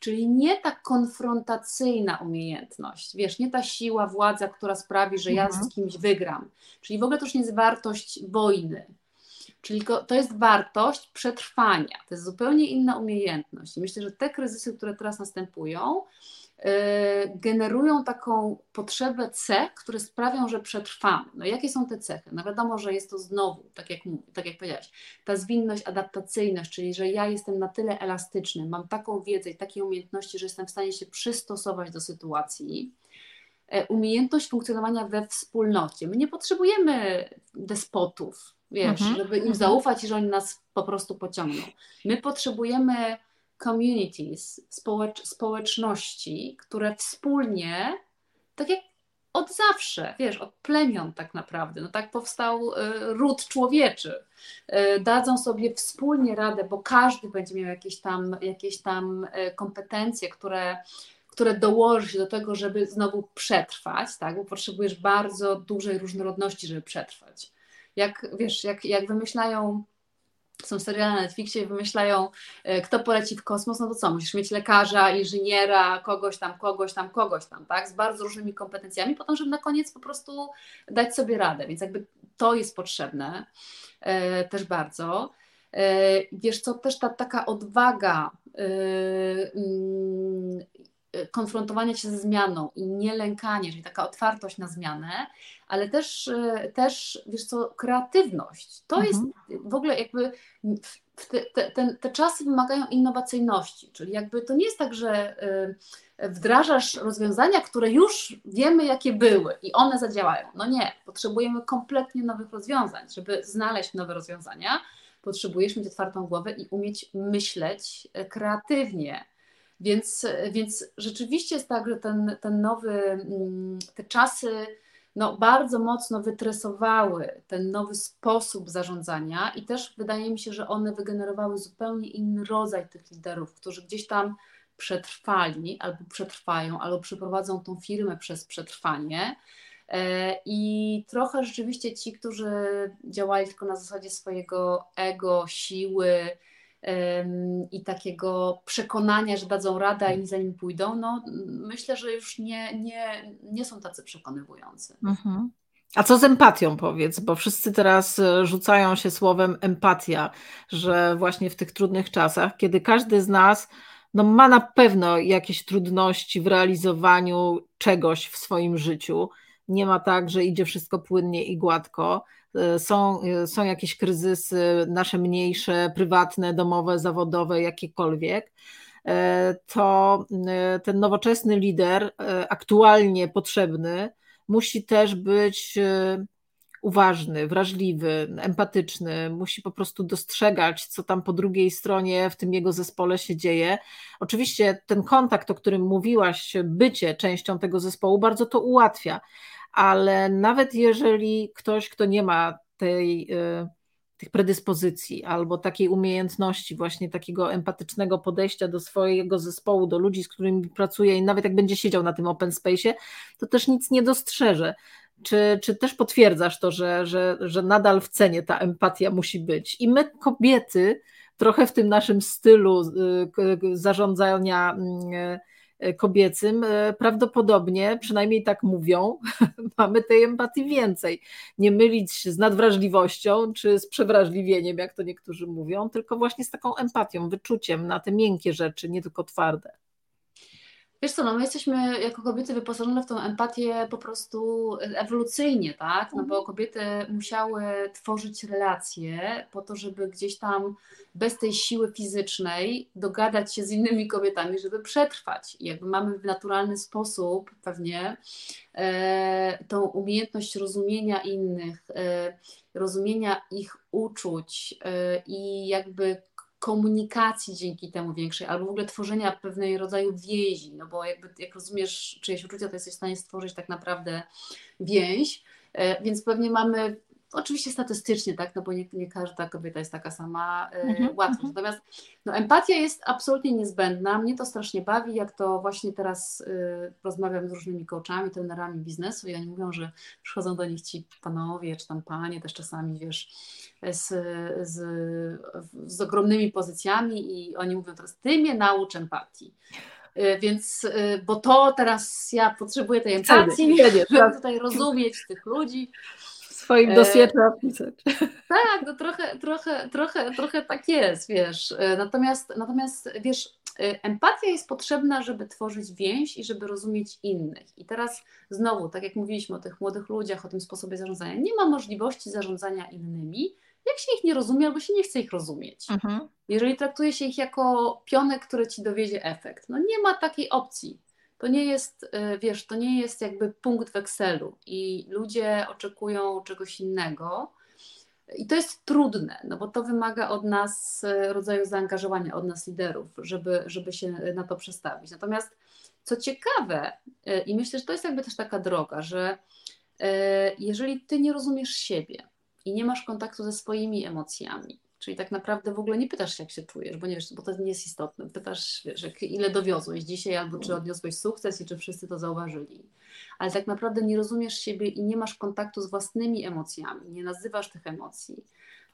Czyli nie ta konfrontacyjna umiejętność, wiesz, nie ta siła, władza, która sprawi, że ja mhm. z kimś wygram. Czyli w ogóle to już nie jest wartość wojny. Czyli to jest wartość przetrwania. To jest zupełnie inna umiejętność. myślę, że te kryzysy, które teraz następują, Y, generują taką potrzebę cech, które sprawią, że przetrwamy. No jakie są te cechy? No wiadomo, że jest to znowu, tak jak, tak jak powiedziałaś, ta zwinność, adaptacyjność, czyli że ja jestem na tyle elastyczny, mam taką wiedzę i takie umiejętności, że jestem w stanie się przystosować do sytuacji. E, umiejętność funkcjonowania we wspólnocie. My nie potrzebujemy despotów, wiesz, mhm. żeby im mhm. zaufać i że oni nas po prostu pociągną. My potrzebujemy communities, społecz społeczności, które wspólnie, tak jak od zawsze, wiesz, od plemion tak naprawdę, no tak powstał y, ród człowieczy, y, dadzą sobie wspólnie radę, bo każdy będzie miał jakieś tam, jakieś tam y, kompetencje, które które dołoży się do tego, żeby znowu przetrwać, tak? bo potrzebujesz bardzo dużej różnorodności, żeby przetrwać. Jak wiesz, jak, jak wymyślają są seriale na Netflixie i wymyślają, e, kto poleci w kosmos, no to co, musisz mieć lekarza, inżyniera, kogoś tam, kogoś tam, kogoś tam, tak, z bardzo różnymi kompetencjami, po to, żeby na koniec po prostu dać sobie radę, więc jakby to jest potrzebne e, też bardzo. E, wiesz co, też ta taka odwaga konfrontowania się ze zmianą i nie lękanie, czyli taka otwartość na zmianę, ale też, e, też wiesz co, kreatywność. To mhm. jest w ogóle jakby te, te, te, czasy wymagają innowacyjności, czyli jakby to nie jest tak, że e, wdrażasz rozwiązania, które już wiemy, jakie były i one zadziałają. No nie, potrzebujemy kompletnie nowych rozwiązań. Żeby znaleźć nowe rozwiązania, potrzebujesz mieć otwartą głowę i umieć myśleć e, kreatywnie więc, więc rzeczywiście jest tak, że ten, ten nowy, mm, te czasy no, bardzo mocno wytresowały ten nowy sposób zarządzania i też wydaje mi się, że one wygenerowały zupełnie inny rodzaj tych liderów, którzy gdzieś tam przetrwali albo przetrwają, albo przeprowadzą tą firmę przez przetrwanie. E, I trochę rzeczywiście ci, którzy działali tylko na zasadzie swojego ego, siły, i takiego przekonania, że dadzą radę, inni za nim pójdą, no myślę, że już nie, nie, nie są tacy przekonywujący. Mhm. A co z empatią powiedz, bo wszyscy teraz e, rzucają się słowem empatia, że właśnie w tych trudnych czasach, kiedy każdy z nas no, ma na pewno jakieś trudności w realizowaniu czegoś w swoim życiu, nie ma tak, że idzie wszystko płynnie i gładko, są, e, są jakieś kryzysy, nasze mniejsze, prywatne, domowe, zawodowe, jakiekolwiek, e, to ten nowoczesny lider, aktualnie potrzebny, musi też być uważny, wrażliwy, empatyczny, musi po prostu dostrzegać, co tam po drugiej stronie w tym jego zespole się dzieje. Oczywiście ten kontakt, o którym mówiłaś, bycie częścią tego zespołu, bardzo to ułatwia, ale nawet jeżeli ktoś, kto nie ma tej, y, tych predyspozycji albo takiej umiejętności, właśnie takiego empatycznego podejścia do swojego zespołu, do ludzi, z którymi pracuje, i nawet jak będzie siedział na tym open space, to też nic nie dostrzeże. Czy, czy też potwierdzasz to, że, że, że nadal w cenie ta empatia musi być? I my, kobiety, trochę w tym naszym stylu y, zarządzania y, E, kobiecym, e, prawdopodobnie, przynajmniej tak mówią, [laughs] mamy tej empatii więcej. Nie mylić się z nadwrażliwością czy z przewrażliwieniem, jak to niektórzy mówią, tylko właśnie z taką empatią, wyczuciem na te miękkie rzeczy, nie tylko twarde. Wiesz co, no my jesteśmy jako kobiety wyposażone w tą empatię po prostu ewolucyjnie, tak? No bo mhm. kobiety musiały tworzyć relacje po to, żeby gdzieś tam bez tej siły fizycznej dogadać się z innymi kobietami, żeby przetrwać. I jakby mamy w naturalny sposób pewnie e, tą umiejętność rozumienia innych, e, rozumienia ich uczuć e, i jakby komunikacji dzięki temu większej, albo w ogóle tworzenia pewnej rodzaju więzi, no bo jakby jak rozumiesz czyjeś uczucia, to jesteś w stanie stworzyć tak naprawdę więź, e, więc pewnie mamy Oczywiście statystycznie, tak, no bo nie, nie każda kobieta jest taka sama e, mhm. Mhm. Natomiast no, empatia jest absolutnie niezbędna. Mnie to strasznie bawi, jak to właśnie teraz y, rozmawiam z różnymi coachami, trenerami biznesu i oni mówią, że przychodzą do nich ci panowie, czy tam panie też czasami, wiesz, z, z, z ogromnymi pozycjami i oni mówią teraz, ty mnie naucz empatii. Więc, bo to teraz ja potrzebuję tej empatii, żeby tutaj rozumieć tych ludzi swoim dosie e, trzeba pisać. [laughs] Tak, no trochę, trochę, trochę, trochę tak jest, wiesz. E, natomiast, natomiast wiesz, e, empatia jest potrzebna, żeby tworzyć więź i żeby rozumieć innych. I teraz znowu, tak jak mówiliśmy o tych młodych ludziach, o tym sposobie zarządzania, nie ma możliwości zarządzania innymi, jak się ich nie rozumie albo się nie chce ich rozumieć. Mhm. Jeżeli traktuje się ich jako pionek, który ci dowiezie efekt. No nie ma takiej opcji to nie jest, y, wiesz, to nie jest jakby punkt w Excelu i ludzie oczekują czegoś innego. I to jest trudne, no bo to wymaga od nas y, rodzaju zaangażowania, od nas liderów, żeby, żeby się na to przestawić. Natomiast co ciekawe, y, i myślę, że to jest jakby też taka droga, że jeżeli ty nie rozumiesz siebie i nie masz kontaktu ze swoimi emocjami, Czyli tak naprawdę w ogóle nie pytasz się, jak się czujesz, bo nie wiesz, bo to nie jest istotne. Pytasz, wiesz, ile dowiozłeś dzisiaj, albo czy odniosłeś sukces i czy wszyscy to zauważyli. Ale tak naprawdę nie rozumiesz siebie i nie masz kontaktu z własnymi emocjami, nie nazywasz tych emocji,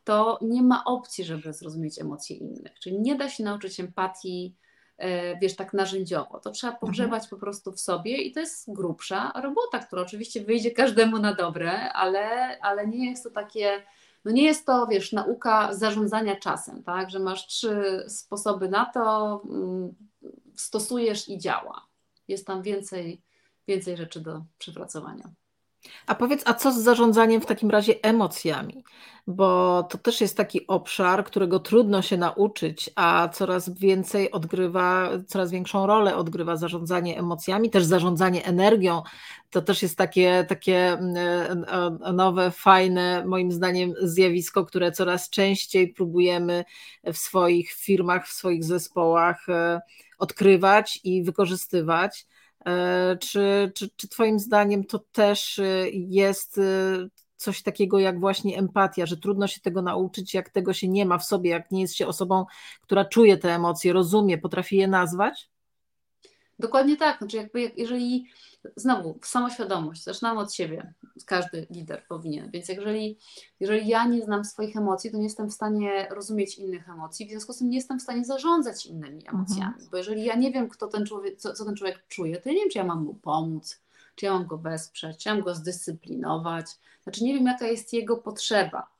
to nie ma opcji, żeby zrozumieć emocje innych. Czyli nie da się nauczyć empatii, e, wiesz, tak narzędziowo. To trzeba mhm. pogrzebać po prostu w sobie i to jest grubsza robota, która oczywiście wyjdzie każdemu na dobre, ale, ale nie jest to takie no nie jest to, wiesz, nauka zarządzania czasem, tak, że masz trzy sposoby na to, mm, stosujesz i działa. Jest tam więcej, więcej rzeczy do przepracowania. A powiedz, a co z zarządzaniem w takim razie emocjami? Bo to też jest taki obszar, którego trudno się nauczyć, a coraz więcej odgrywa, coraz większą rolę odgrywa zarządzanie emocjami, też zarządzanie energią. To też jest takie, takie mm, e, nowe, fajne, moim zdaniem, zjawisko, które coraz częściej próbujemy w swoich firmach, w swoich zespołach e, odkrywać i wykorzystywać. E, czy, czy, czy Twoim zdaniem to też e, jest e, coś takiego jak właśnie empatia, że trudno się tego nauczyć, jak tego się nie ma w sobie, jak nie jest się osobą, która czuje te emocje, rozumie, potrafi je nazwać? Dokładnie tak. Znaczy, jakby jeżeli znowu samoświadomość, zaczynamy od siebie, każdy lider powinien. Więc jeżeli, jeżeli ja nie znam swoich emocji, to nie jestem w stanie rozumieć innych emocji, w związku z tym nie jestem w stanie zarządzać innymi emocjami. Mhm. Bo jeżeli ja nie wiem, kto ten człowiek, co, co ten człowiek czuje, to ja nie wiem, czy ja mam mu pomóc, czy ja mam go wesprzeć, czy ja mam go zdyscyplinować. Znaczy nie wiem, jaka jest jego potrzeba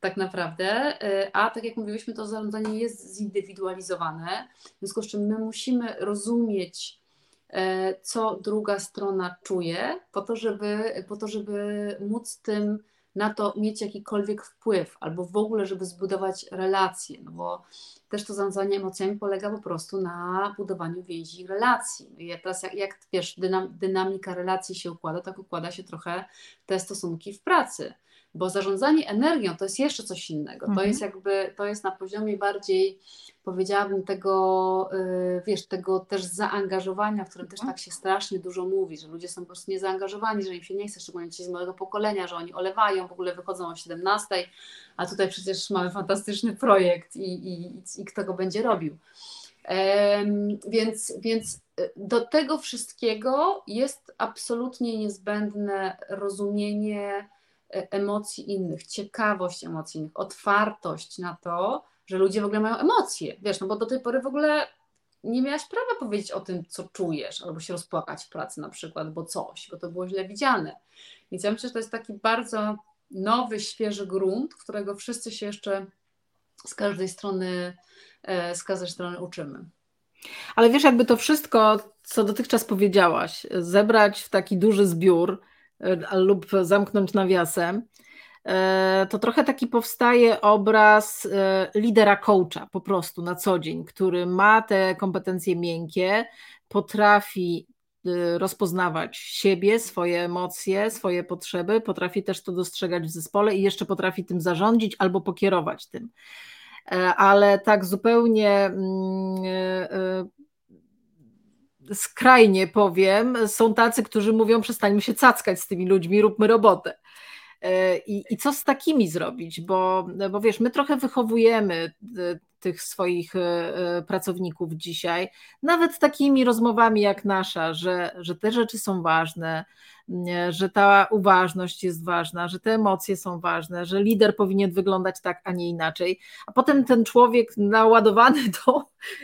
tak naprawdę, y, a tak jak mówiliśmy, to zarządzanie jest zindywidualizowane, w związku z czym my musimy rozumieć, co druga strona czuje, po to, żeby, po to, żeby móc tym na to mieć jakikolwiek wpływ, albo w ogóle, żeby zbudować relacje, no bo też to zarządzanie emocjami polega po prostu na budowaniu więzi i relacji. No I teraz jak, jak wiesz, dynam, dynamika relacji się układa, tak układa się trochę te stosunki w pracy bo zarządzanie energią to jest jeszcze coś innego. To mhm. jest jakby, to jest na poziomie bardziej, powiedziałabym, tego, y, wiesz, tego też zaangażowania, w którym też mhm. tak się strasznie dużo mówi, że ludzie są po prostu niezaangażowani, że im się nie chce, szczególnie ci z mojego pokolenia, że oni olewają, w ogóle wychodzą o 17, a tutaj przecież mamy fantastyczny projekt i, i, i kto go będzie robił. Więc, więc y, do tego wszystkiego jest absolutnie niezbędne rozumienie, E, emocji innych, ciekawość emocji innych, otwartość na to, że ludzie w ogóle mają emocje. Wiesz, no bo do tej pory w ogóle nie miałaś prawa powiedzieć o tym, co czujesz, albo się rozpłakać w pracy na przykład, bo coś, bo to było źle widziane. Więc ja myślę, że to jest taki bardzo nowy, świeży grunt, którego wszyscy się jeszcze z każdej strony, e, z każdej strony uczymy. Ale wiesz, jakby to wszystko, co dotychczas powiedziałaś, zebrać w taki duży zbiór, E, lub zamknąć nawiasem, to trochę taki powstaje obraz e, lidera coacha po prostu na co dzień, który ma te kompetencje miękkie, potrafi rozpoznawać siebie, swoje emocje, swoje potrzeby, potrafi też to dostrzegać w zespole i jeszcze potrafi tym zarządzić albo pokierować tym. ale tak zupełnie mm, skrajnie powiem, są tacy, którzy mówią przestańmy się cackać z tymi ludźmi, róbmy robotę. I, I, co z takimi zrobić? Bo, bo wiesz, my trochę wychowujemy tych swoich e, e, pracowników dzisiaj, nawet takimi rozmowami jak nasza, że, że te rzeczy są ważne, że ta uważność jest ważna, że te emocje są ważne, że lider powinien wyglądać tak, a nie inaczej. A potem ten człowiek naładowany [laughs] tą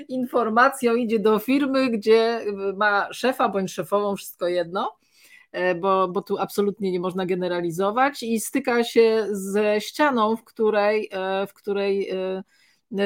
informacją idzie do firmy, gdzie ma szefa bądź szefową, wszystko jedno e, bo, bo tu absolutnie nie można generalizować i styka się ze ścianą, w której, w której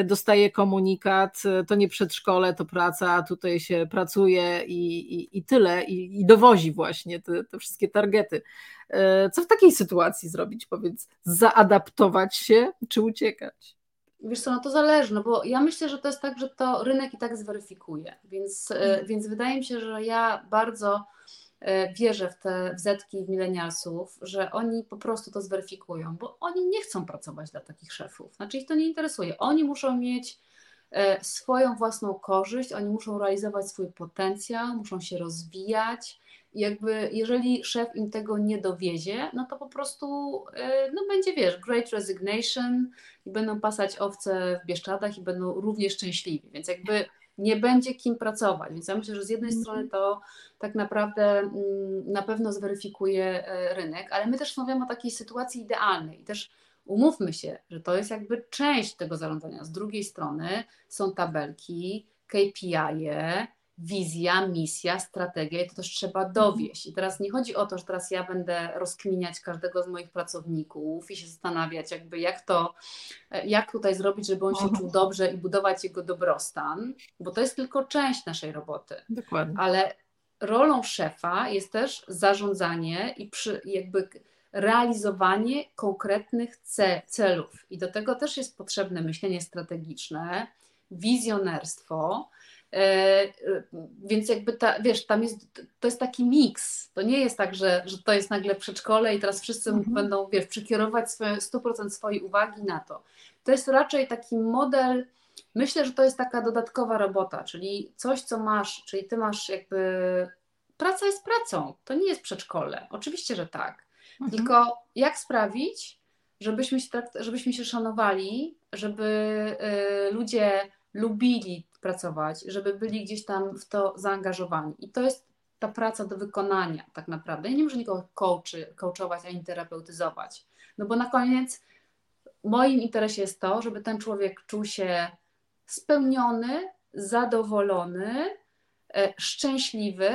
dostaje komunikat, to nie przedszkole, to praca, tutaj się pracuje i, i, i tyle, i, i dowozi właśnie te, te wszystkie targety. E, co w takiej sytuacji zrobić? Powiedz, zaadaptować się czy uciekać? Wiesz co, no to zależy, no bo ja myślę, że to jest tak, że to rynek i tak zweryfikuje, więc, e, mhm. więc wydaje mi się, że ja bardzo E, wierzę w te wzetki w milenialsów, że oni po prostu to zweryfikują, bo oni nie chcą pracować dla takich szefów. Znaczy ich to nie interesuje. Oni muszą mieć e, swoją własną korzyść, oni muszą realizować swój potencjał, muszą się rozwijać. Jakby jeżeli szef im tego nie dowiezie, no to po prostu e, no będzie, wiesz, great resignation i będą pasać owce w Bieszczadach i będą równie szczęśliwi. Więc jakby nie będzie kim pracować. Więc ja myślę, że z jednej mhm. strony to tak naprawdę mm, na pewno zweryfikuje e, rynek, ale my też rozmawiamy o takiej sytuacji idealnej i też umówmy się, że to jest jakby część tego zarządzania. Z drugiej strony są tabelki, KPI, -e, wizja, misja, strategia i to też trzeba mhm. dowieść. I teraz nie chodzi o to, że teraz ja będę rozkminiać każdego z moich pracowników i się zastanawiać jakby jak to, jak tutaj zrobić, żeby on się mhm. czuł dobrze i budować jego dobrostan, bo to jest tylko część naszej roboty. Dokładnie. Ale rolą szefa jest też zarządzanie i przy, jakby realizowanie konkretnych celów. I do tego też jest potrzebne myślenie strategiczne, wizjonerstwo, E, e, więc jakby ta, wiesz, tam jest, to jest taki miks. To nie jest tak, że, że to jest nagle przedszkole i teraz wszyscy mhm. będą, wiesz, przekierować swoje, 100% swojej uwagi na to. To jest raczej taki model, myślę, że to jest taka dodatkowa robota, czyli coś, co masz, czyli ty masz jakby, praca jest pracą, to nie jest przedszkole. Oczywiście, że tak. Mhm. Tylko jak sprawić, żebyśmy się, żebyśmy się szanowali, żeby y, ludzie lubili pracować, żeby byli gdzieś tam w to zaangażowani. I to jest ta praca do wykonania tak naprawdę. Ja nie muszę nikogo coachy, coachować ani terapeutyzować. No bo na koniec moim interesie jest to, żeby ten człowiek czuł się spełniony, zadowolony, e, szczęśliwy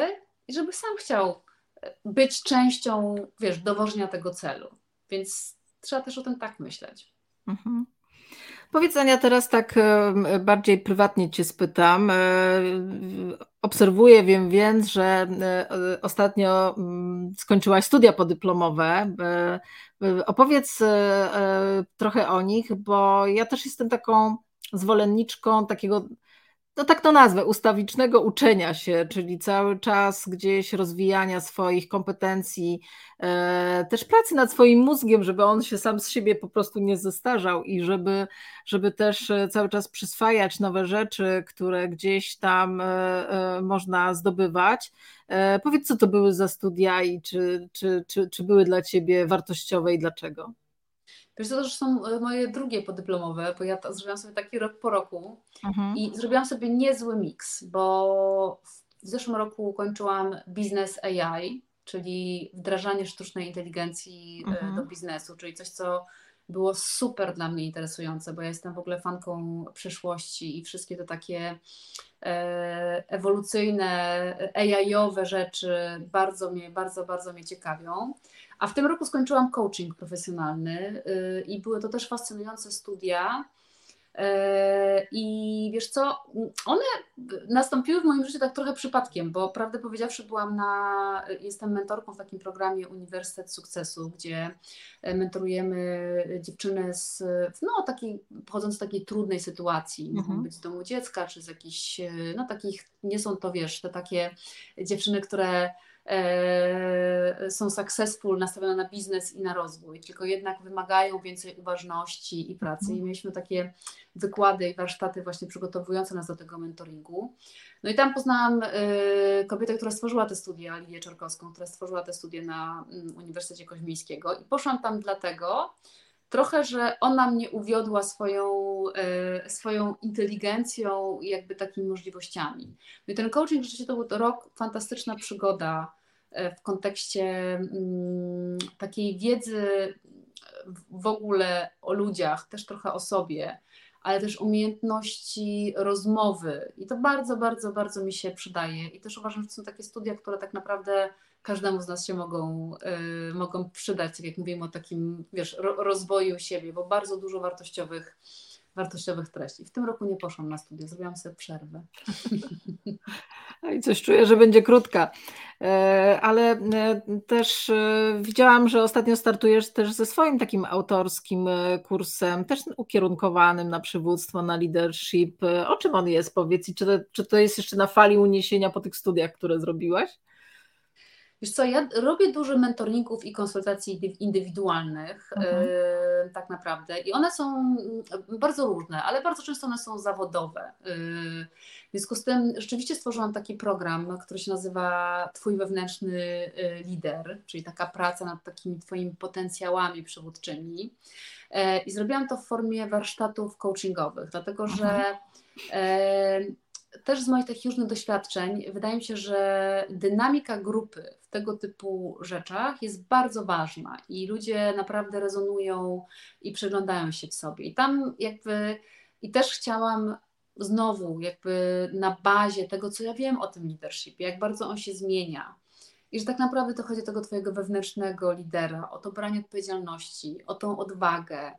i żeby sam chciał e, być częścią, wiesz, dowożenia tego celu. Więc trzeba też o tym tak myśleć. Mhm. Powiedz Ania, teraz tak e, bardziej prywatnie Cię spytam. E, obserwuję, wiem więc, że e, ostatnio mm, skończyłaś studia podyplomowe. Opowiedz trochę o nich, bo ja też jestem taką zwolenniczką takiego no tak to nazwę, ustawicznego uczenia się, czyli cały czas gdzieś rozwijania swoich kompetencji, e, też pracy nad swoim mózgiem, żeby on się sam z siebie po prostu nie zestarzał i żeby, żeby też e, cały czas przyswajać nowe rzeczy, które gdzieś tam e, można zdobywać. Powiedz, co to były za studia i czy, czy, czy, czy były dla Ciebie wartościowe i dlaczego? Wiesz, to też są e, moje drugie podyplomowe, bo ja to, zrobiłam sobie taki rok po roku mhm. i zrobiłam sobie niezły miks, bo w zeszłym roku kończyłam biznes AI, czyli wdrażanie sztucznej inteligencji e, mhm. do biznesu, czyli coś, co było super dla mnie interesujące, bo ja jestem w ogóle fanką przyszłości i wszystkie te takie e, ewolucyjne, AI-owe rzeczy bardzo mnie, bardzo, bardzo mnie ciekawią. A w tym roku skończyłam coaching profesjonalny y, i były to też fascynujące studia. Y, I wiesz co, one nastąpiły w moim życiu tak trochę przypadkiem, bo prawdę powiedziawszy, byłam na, jestem mentorką w takim programie Uniwersytet Sukcesu, gdzie mentorujemy dziewczyny z, no, takiej, pochodząc z takiej trudnej sytuacji, mhm. mogą być z domu dziecka, czy z jakichś, no takich, nie są to wiesz, te takie dziewczyny, które e, są successful, nastawione na biznes i na rozwój, tylko jednak wymagają więcej uważności i pracy. I mieliśmy takie wykłady i warsztaty właśnie przygotowujące nas do tego mentoringu. No i tam poznałam e, kobietę, która stworzyła te studia, Lidię Czarkowską, która stworzyła te studia na mm, Uniwersytecie Koźmińskiego i poszłam tam dlatego, trochę, że ona mnie uwiodła swoją, e, swoją inteligencją i jakby takimi możliwościami. No i ten coaching rzeczywiście to był rok, fantastyczna przygoda e, w kontekście mm, takiej wiedzy w ogóle o ludziach, też trochę o sobie, ale też umiejętności rozmowy. I to bardzo, bardzo, bardzo mi się przydaje. I też uważam, że to są takie studia, które tak naprawdę każdemu z nas się mogą, y, mogą przydać, tak jak mówimy o takim, wiesz, ro, rozwoju siebie, bo bardzo dużo wartościowych, wartościowych treści. W tym roku nie poszłam na studia, zrobiłam sobie przerwę. I coś czuję, że będzie krótka. E, ale e, też e, widziałam, że ostatnio startujesz też ze swoim takim autorskim kursem, też ukierunkowanym na przywództwo, na leadership. O czym on jest, powiedz, i czy to, czy to jest jeszcze na fali uniesienia po tych studiach, które zrobiłaś? Wiesz co, ja robię dużo mentoringów i konsultacji indywidualnych, mhm. yy, tak naprawdę, i one są mm, bardzo różne, ale bardzo często one są zawodowe. Yy, w związku z tym rzeczywiście stworzyłam taki program, który się nazywa Twój wewnętrzny y, lider, czyli taka praca nad takimi Twoimi potencjałami przywódczymi. Yy, I zrobiłam to w formie warsztatów coachingowych, dlatego że mhm też z moich takich różnych doświadczeń wydaje mi się, że dynamika grupy w tego typu rzeczach jest bardzo ważna i ludzie naprawdę rezonują i przyglądają się w sobie. I tam jakby i też chciałam znowu jakby na bazie tego, co ja wiem o tym leadershipie, jak bardzo on się zmienia. I że tak naprawdę to chodzi o tego twojego wewnętrznego lidera, o to branie odpowiedzialności, o tą odwagę.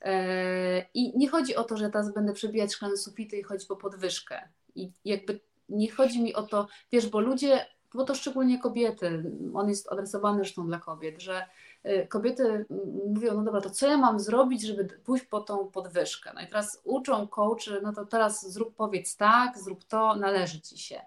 E, I nie chodzi o to, że teraz będę przebijać szklane sufity i chodzić po podwyżkę. I jakby nie chodzi mi o to, wiesz, bo ludzie, bo to szczególnie kobiety, on jest adresowany zresztą dla kobiet, że y, kobiety mówią, no dobra, to co ja mam zrobić, żeby pójść po tą podwyżkę? No i teraz uczą coachy, no to teraz zrób, powiedz tak, zrób to, należy ci się.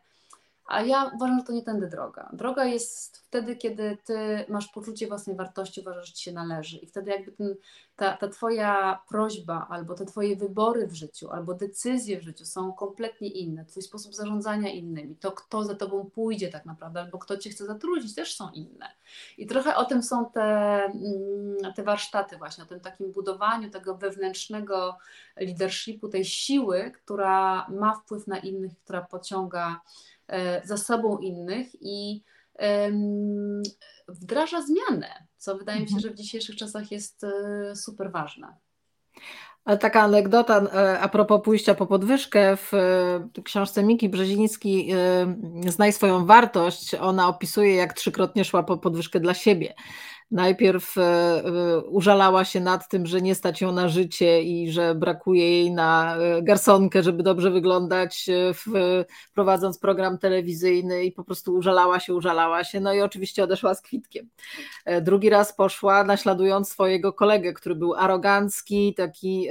A ja uważam, że to nie tędy droga. Droga jest wtedy, kiedy ty masz poczucie własnej wartości, uważasz, że ci się należy. I wtedy jakby ten, ta, ta twoja prośba, albo te twoje wybory w życiu, albo decyzje w życiu są kompletnie inne. Twój sposób zarządzania innymi, to kto za tobą pójdzie tak naprawdę, albo kto cię chce zatrudnić, też są inne. I trochę o tym są te, mm, te warsztaty właśnie, o tym takim budowaniu tego wewnętrznego leadershipu, tej siły, która ma wpływ na innych, która pociąga E, za sobą innych i wdraża zmianę, co wydaje mi się, mhm. że w dzisiejszych czasach jest e, super ważne. Ale taka anegdota e, a propos pójścia po podwyżkę w książce Miki Brzeziński Znaj swoją wartość, ona opisuje jak trzykrotnie szła po podwyżkę dla siebie najpierw e, e, użalała się nad tym, że nie stać ją na życie i że brakuje jej na e, garsonkę, żeby dobrze wyglądać, prowadząc program telewizyjny i po prostu użalała się, użalała się, no i oczywiście odeszła z kwitkiem. Drugi raz poszła naśladując swojego kolegę, który był arogancki, taki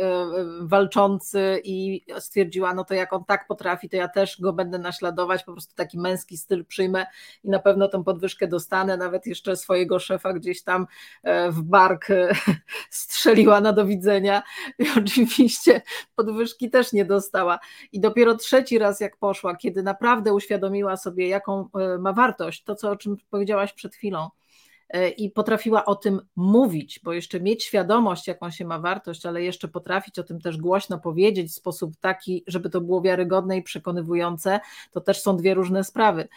walczący i stwierdziła, no to jak on tak potrafi, to ja też go będę naśladować, po prostu taki męski styl przyjmę i na pewno tą podwyżkę dostanę, nawet jeszcze swojego szefa gdzieś tam tam e, w bark e, [laughs] strzeliła na do widzenia i [laughs] oczywiście podwyżki też nie dostała. I dopiero trzeci raz jak poszła, kiedy naprawdę uświadomiła sobie, jaką e, ma wartość, to co o czym powiedziałaś przed chwilą, i potrafiła o tym mówić, bo jeszcze mieć świadomość, jaką się ma wartość, ale jeszcze potrafić o tym też głośno powiedzieć w sposób taki, żeby to było wiarygodne i przekonywujące, to też są dwie różne sprawy.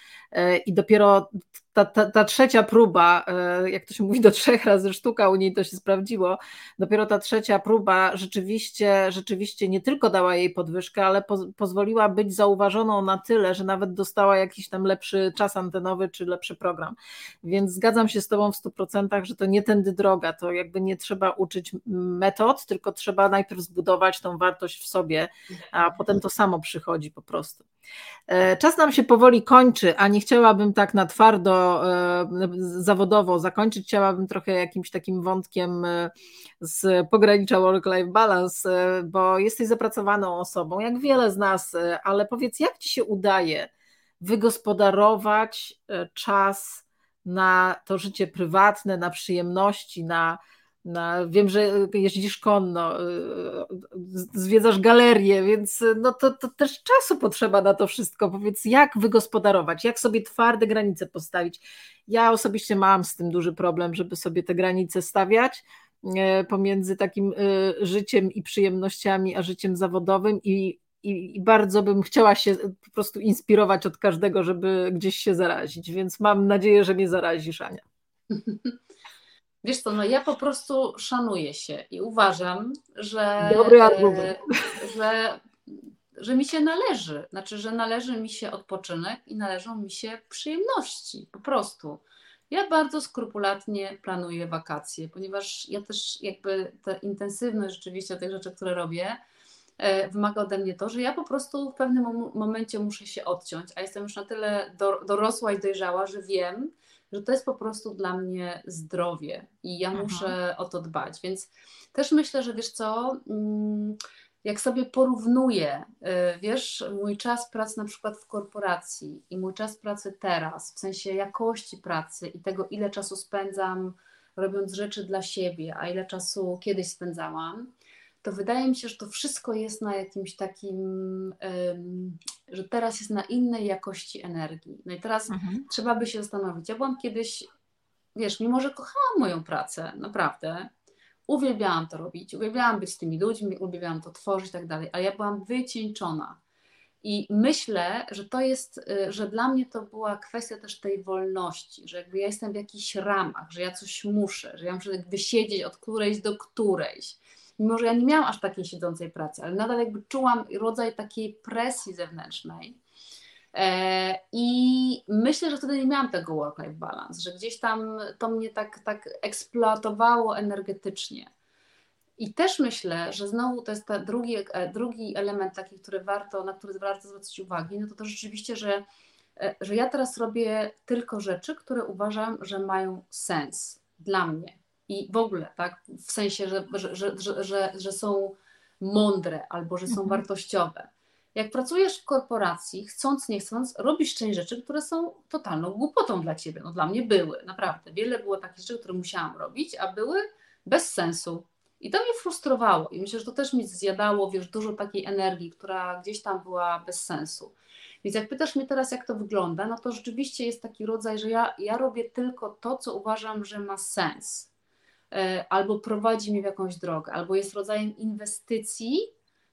I dopiero ta, ta, ta, trzecia próba, e, jak to się mówi, do trzech razy sztuka u niej to się sprawdziło, dopiero ta trzecia próba rzeczywiście, rzeczywiście nie tylko dała jej podwyżkę, ale po, pozwoliła być zauważoną na tyle, że nawet dostała jakiś tam lepszy czas antenowy czy lepszy program. Więc zgadzam się z Tobą w 100%, że to nie tędy droga, to jakby nie trzeba uczyć metod, tylko trzeba najpierw zbudować tą wartość w sobie, a potem to samo przychodzi po prostu. E, czas nam się powoli kończy, a nie chciałabym tak na twardo e, zawodowo zakończyć. Chciałabym trochę jakimś takim wątkiem e, z pogranicza work-life balance, bo jesteś zapracowaną osobą, jak wiele z nas, ale powiedz, jak ci się udaje wygospodarować czas na to życie prywatne, na przyjemności, na, na, wiem, że jeździsz konno, y, zwiedzasz galerię, więc no to, to też czasu potrzeba na to wszystko. Powiedz, jak wygospodarować, jak sobie twarde granice postawić. Ja osobiście mam z tym duży problem, żeby sobie te granice stawiać e, pomiędzy takim e, życiem i przyjemnościami, a życiem zawodowym i, i, i bardzo bym chciała się po prostu inspirować od każdego, żeby gdzieś się zarazić, więc mam nadzieję, że mnie zarazisz, Ania. [laughs] Wiesz co, no ja po prostu szanuję się i uważam, że, Dobry argument. że, że mi się należy, znaczy, że należy mi się odpoczynek i należą mi się przyjemności, po prostu. Ja bardzo skrupulatnie planuję wakacje, ponieważ ja też jakby ta intensywność rzeczywiście tych rzeczy, które robię, e, wymaga ode mnie to, że ja po prostu w pewnym momencie muszę się odciąć, a jestem już na tyle dorosła i dojrzała, że wiem, że to jest po prostu dla mnie zdrowie i ja mhm. muszę o to dbać. Więc też myślę, że wiesz co, mm, jak sobie porównuję, y, wiesz, mój czas pracy na przykład w korporacji i mój czas pracy teraz, w sensie jakości pracy i tego, ile czasu spędzam robiąc rzeczy dla siebie, a ile czasu kiedyś spędzałam, to wydaje mi się, że to wszystko jest na jakimś takim, że teraz jest na innej jakości energii. No i teraz mhm. trzeba by się zastanowić. Ja byłam kiedyś, wiesz, mimo że kochałam moją pracę, naprawdę, uwielbiałam to robić, uwielbiałam być z tymi ludźmi, uwielbiałam to tworzyć i tak dalej, ale ja byłam wycieńczona. I myślę, że to jest, y, że dla mnie to była kwestia też tej wolności, że jakby ja jestem w jakichś ramach, że ja coś muszę, że ja muszę jakby siedzieć od którejś do którejś mimo że ja nie miałam aż takiej siedzącej pracy, ale nadal jakby czułam rodzaj takiej presji zewnętrznej. E, I myślę, że wtedy nie miałam tego work-life balance, że gdzieś tam to mnie tak, tak eksploatowało energetycznie. I też myślę, że znowu to jest ten drugi, e, drugi element taki, który warto, na który warto zwrócić uwagę, no to to rzeczywiście, że, e, że ja teraz robię tylko rzeczy, które uważam, że mają sens dla mnie i w ogóle, tak, w sensie, że, że, że, że, że są mądre albo że są mhm. wartościowe. Jak pracujesz w korporacji, chcąc, nie chcąc, robisz część rzeczy, które są totalną głupotą dla ciebie. No dla mnie były, naprawdę. Wiele było takich rzeczy, które musiałam robić, a były bez sensu. I to mnie frustrowało i myślę, że to też mi zjadało, wiesz, dużo takiej energii, która gdzieś tam była bez sensu. Więc jak pytasz mnie teraz, jak to wygląda, no to rzeczywiście jest taki rodzaj, że ja, ja robię tylko to, co uważam, że ma sens. E, albo prowadzi mnie w jakąś drogę, albo jest rodzajem inwestycji,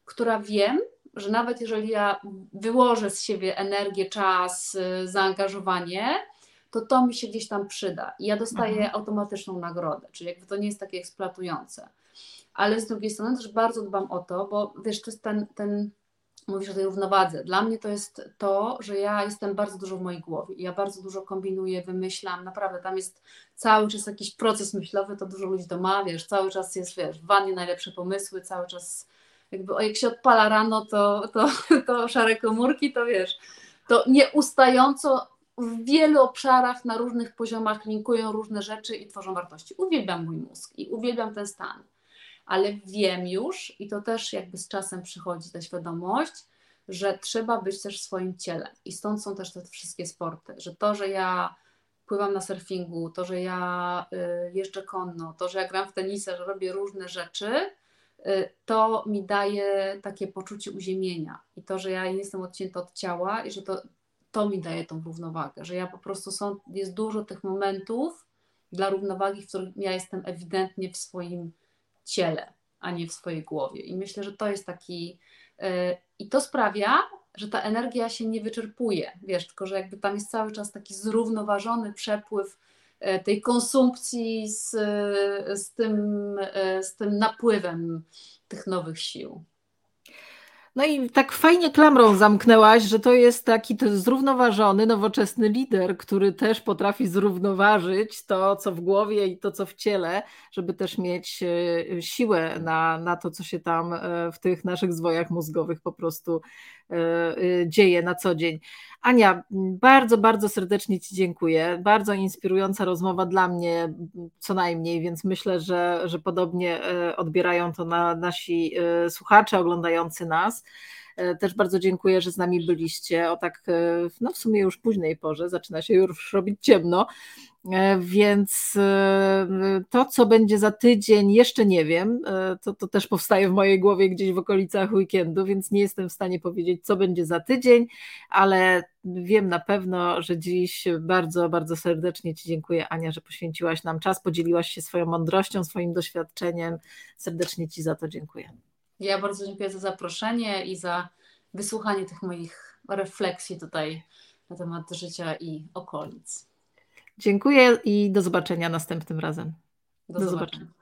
która wiem, że nawet jeżeli ja wyłożę z siebie energię, czas, e, zaangażowanie, to to mi się gdzieś tam przyda i ja dostaję mhm. automatyczną nagrodę, czyli jakby to nie jest takie eksploatujące. Ale z drugiej strony też bardzo dbam o to, bo wiesz, to jest ten, ten mówisz o tej równowadze. Dla mnie to jest to, że ja jestem bardzo dużo w mojej głowie. Ja bardzo dużo kombinuję, wymyślam. Naprawdę tam jest cały czas jakiś proces myślowy, to dużo ludzi to ma, wiesz, cały czas jest, wiesz, w wannie najlepsze pomysły, cały czas jakby, o, jak się odpala rano, to, to, [laughs] to szare komórki, to wiesz, to nieustająco w wielu obszarach, na różnych poziomach linkują różne rzeczy i tworzą wartości. Uwielbiam mój mózg i uwielbiam ten stan ale wiem już i to też jakby z czasem przychodzi ta świadomość, że trzeba być też w swoim ciele. I stąd są też te wszystkie sporty, że to, że ja pływam na surfingu, to, że ja y, jeżdżę konno, to, że ja gram w tenisa, że robię różne rzeczy, y, to mi daje takie poczucie uziemienia. I to, że ja jestem odcięta od ciała i że to, to mi daje tą równowagę, że ja po prostu są, jest dużo tych momentów dla równowagi, w których ja jestem ewidentnie w swoim ciele, a nie w swojej głowie. I myślę, że to jest taki. Yy, I to sprawia, że ta energia się nie wyczerpuje, wiesz, tylko że jakby tam jest cały czas taki zrównoważony przepływ yy, tej konsumpcji z, z, tym, z tym napływem tych nowych sił. No i tak fajnie klamrą zamknęłaś, że to jest taki zrównoważony, nowoczesny lider, który też potrafi zrównoważyć to, co w głowie i to, co w ciele, żeby też mieć e, siłę na, na to, co się tam e, w tych naszych zwojach mózgowych po prostu dzieje na co dzień. Ania, bardzo, bardzo serdecznie Ci dziękuję. Bardzo inspirująca rozmowa dla mnie, co najmniej, więc myślę, że, że podobnie odbierają to na nasi słuchacze oglądający nas. Też bardzo dziękuję, że z nami byliście o tak, no w sumie już późnej porze, zaczyna się już robić ciemno, więc e, to, co będzie za tydzień, jeszcze nie wiem. E, to, to też powstaje w mojej głowie gdzieś w okolicach weekendu, więc nie jestem w stanie powiedzieć, co będzie za tydzień, ale wiem na pewno, że dziś bardzo, bardzo serdecznie Ci dziękuję, Ania, że poświęciłaś nam czas, podzieliłaś się swoją mądrością, swoim doświadczeniem. Serdecznie Ci za to dziękuję. Ja bardzo dziękuję za zaproszenie i za wysłuchanie tych moich refleksji tutaj na temat życia i okolic. Dziękuję i do zobaczenia następnym razem. Do, do zobaczenia. zobaczenia.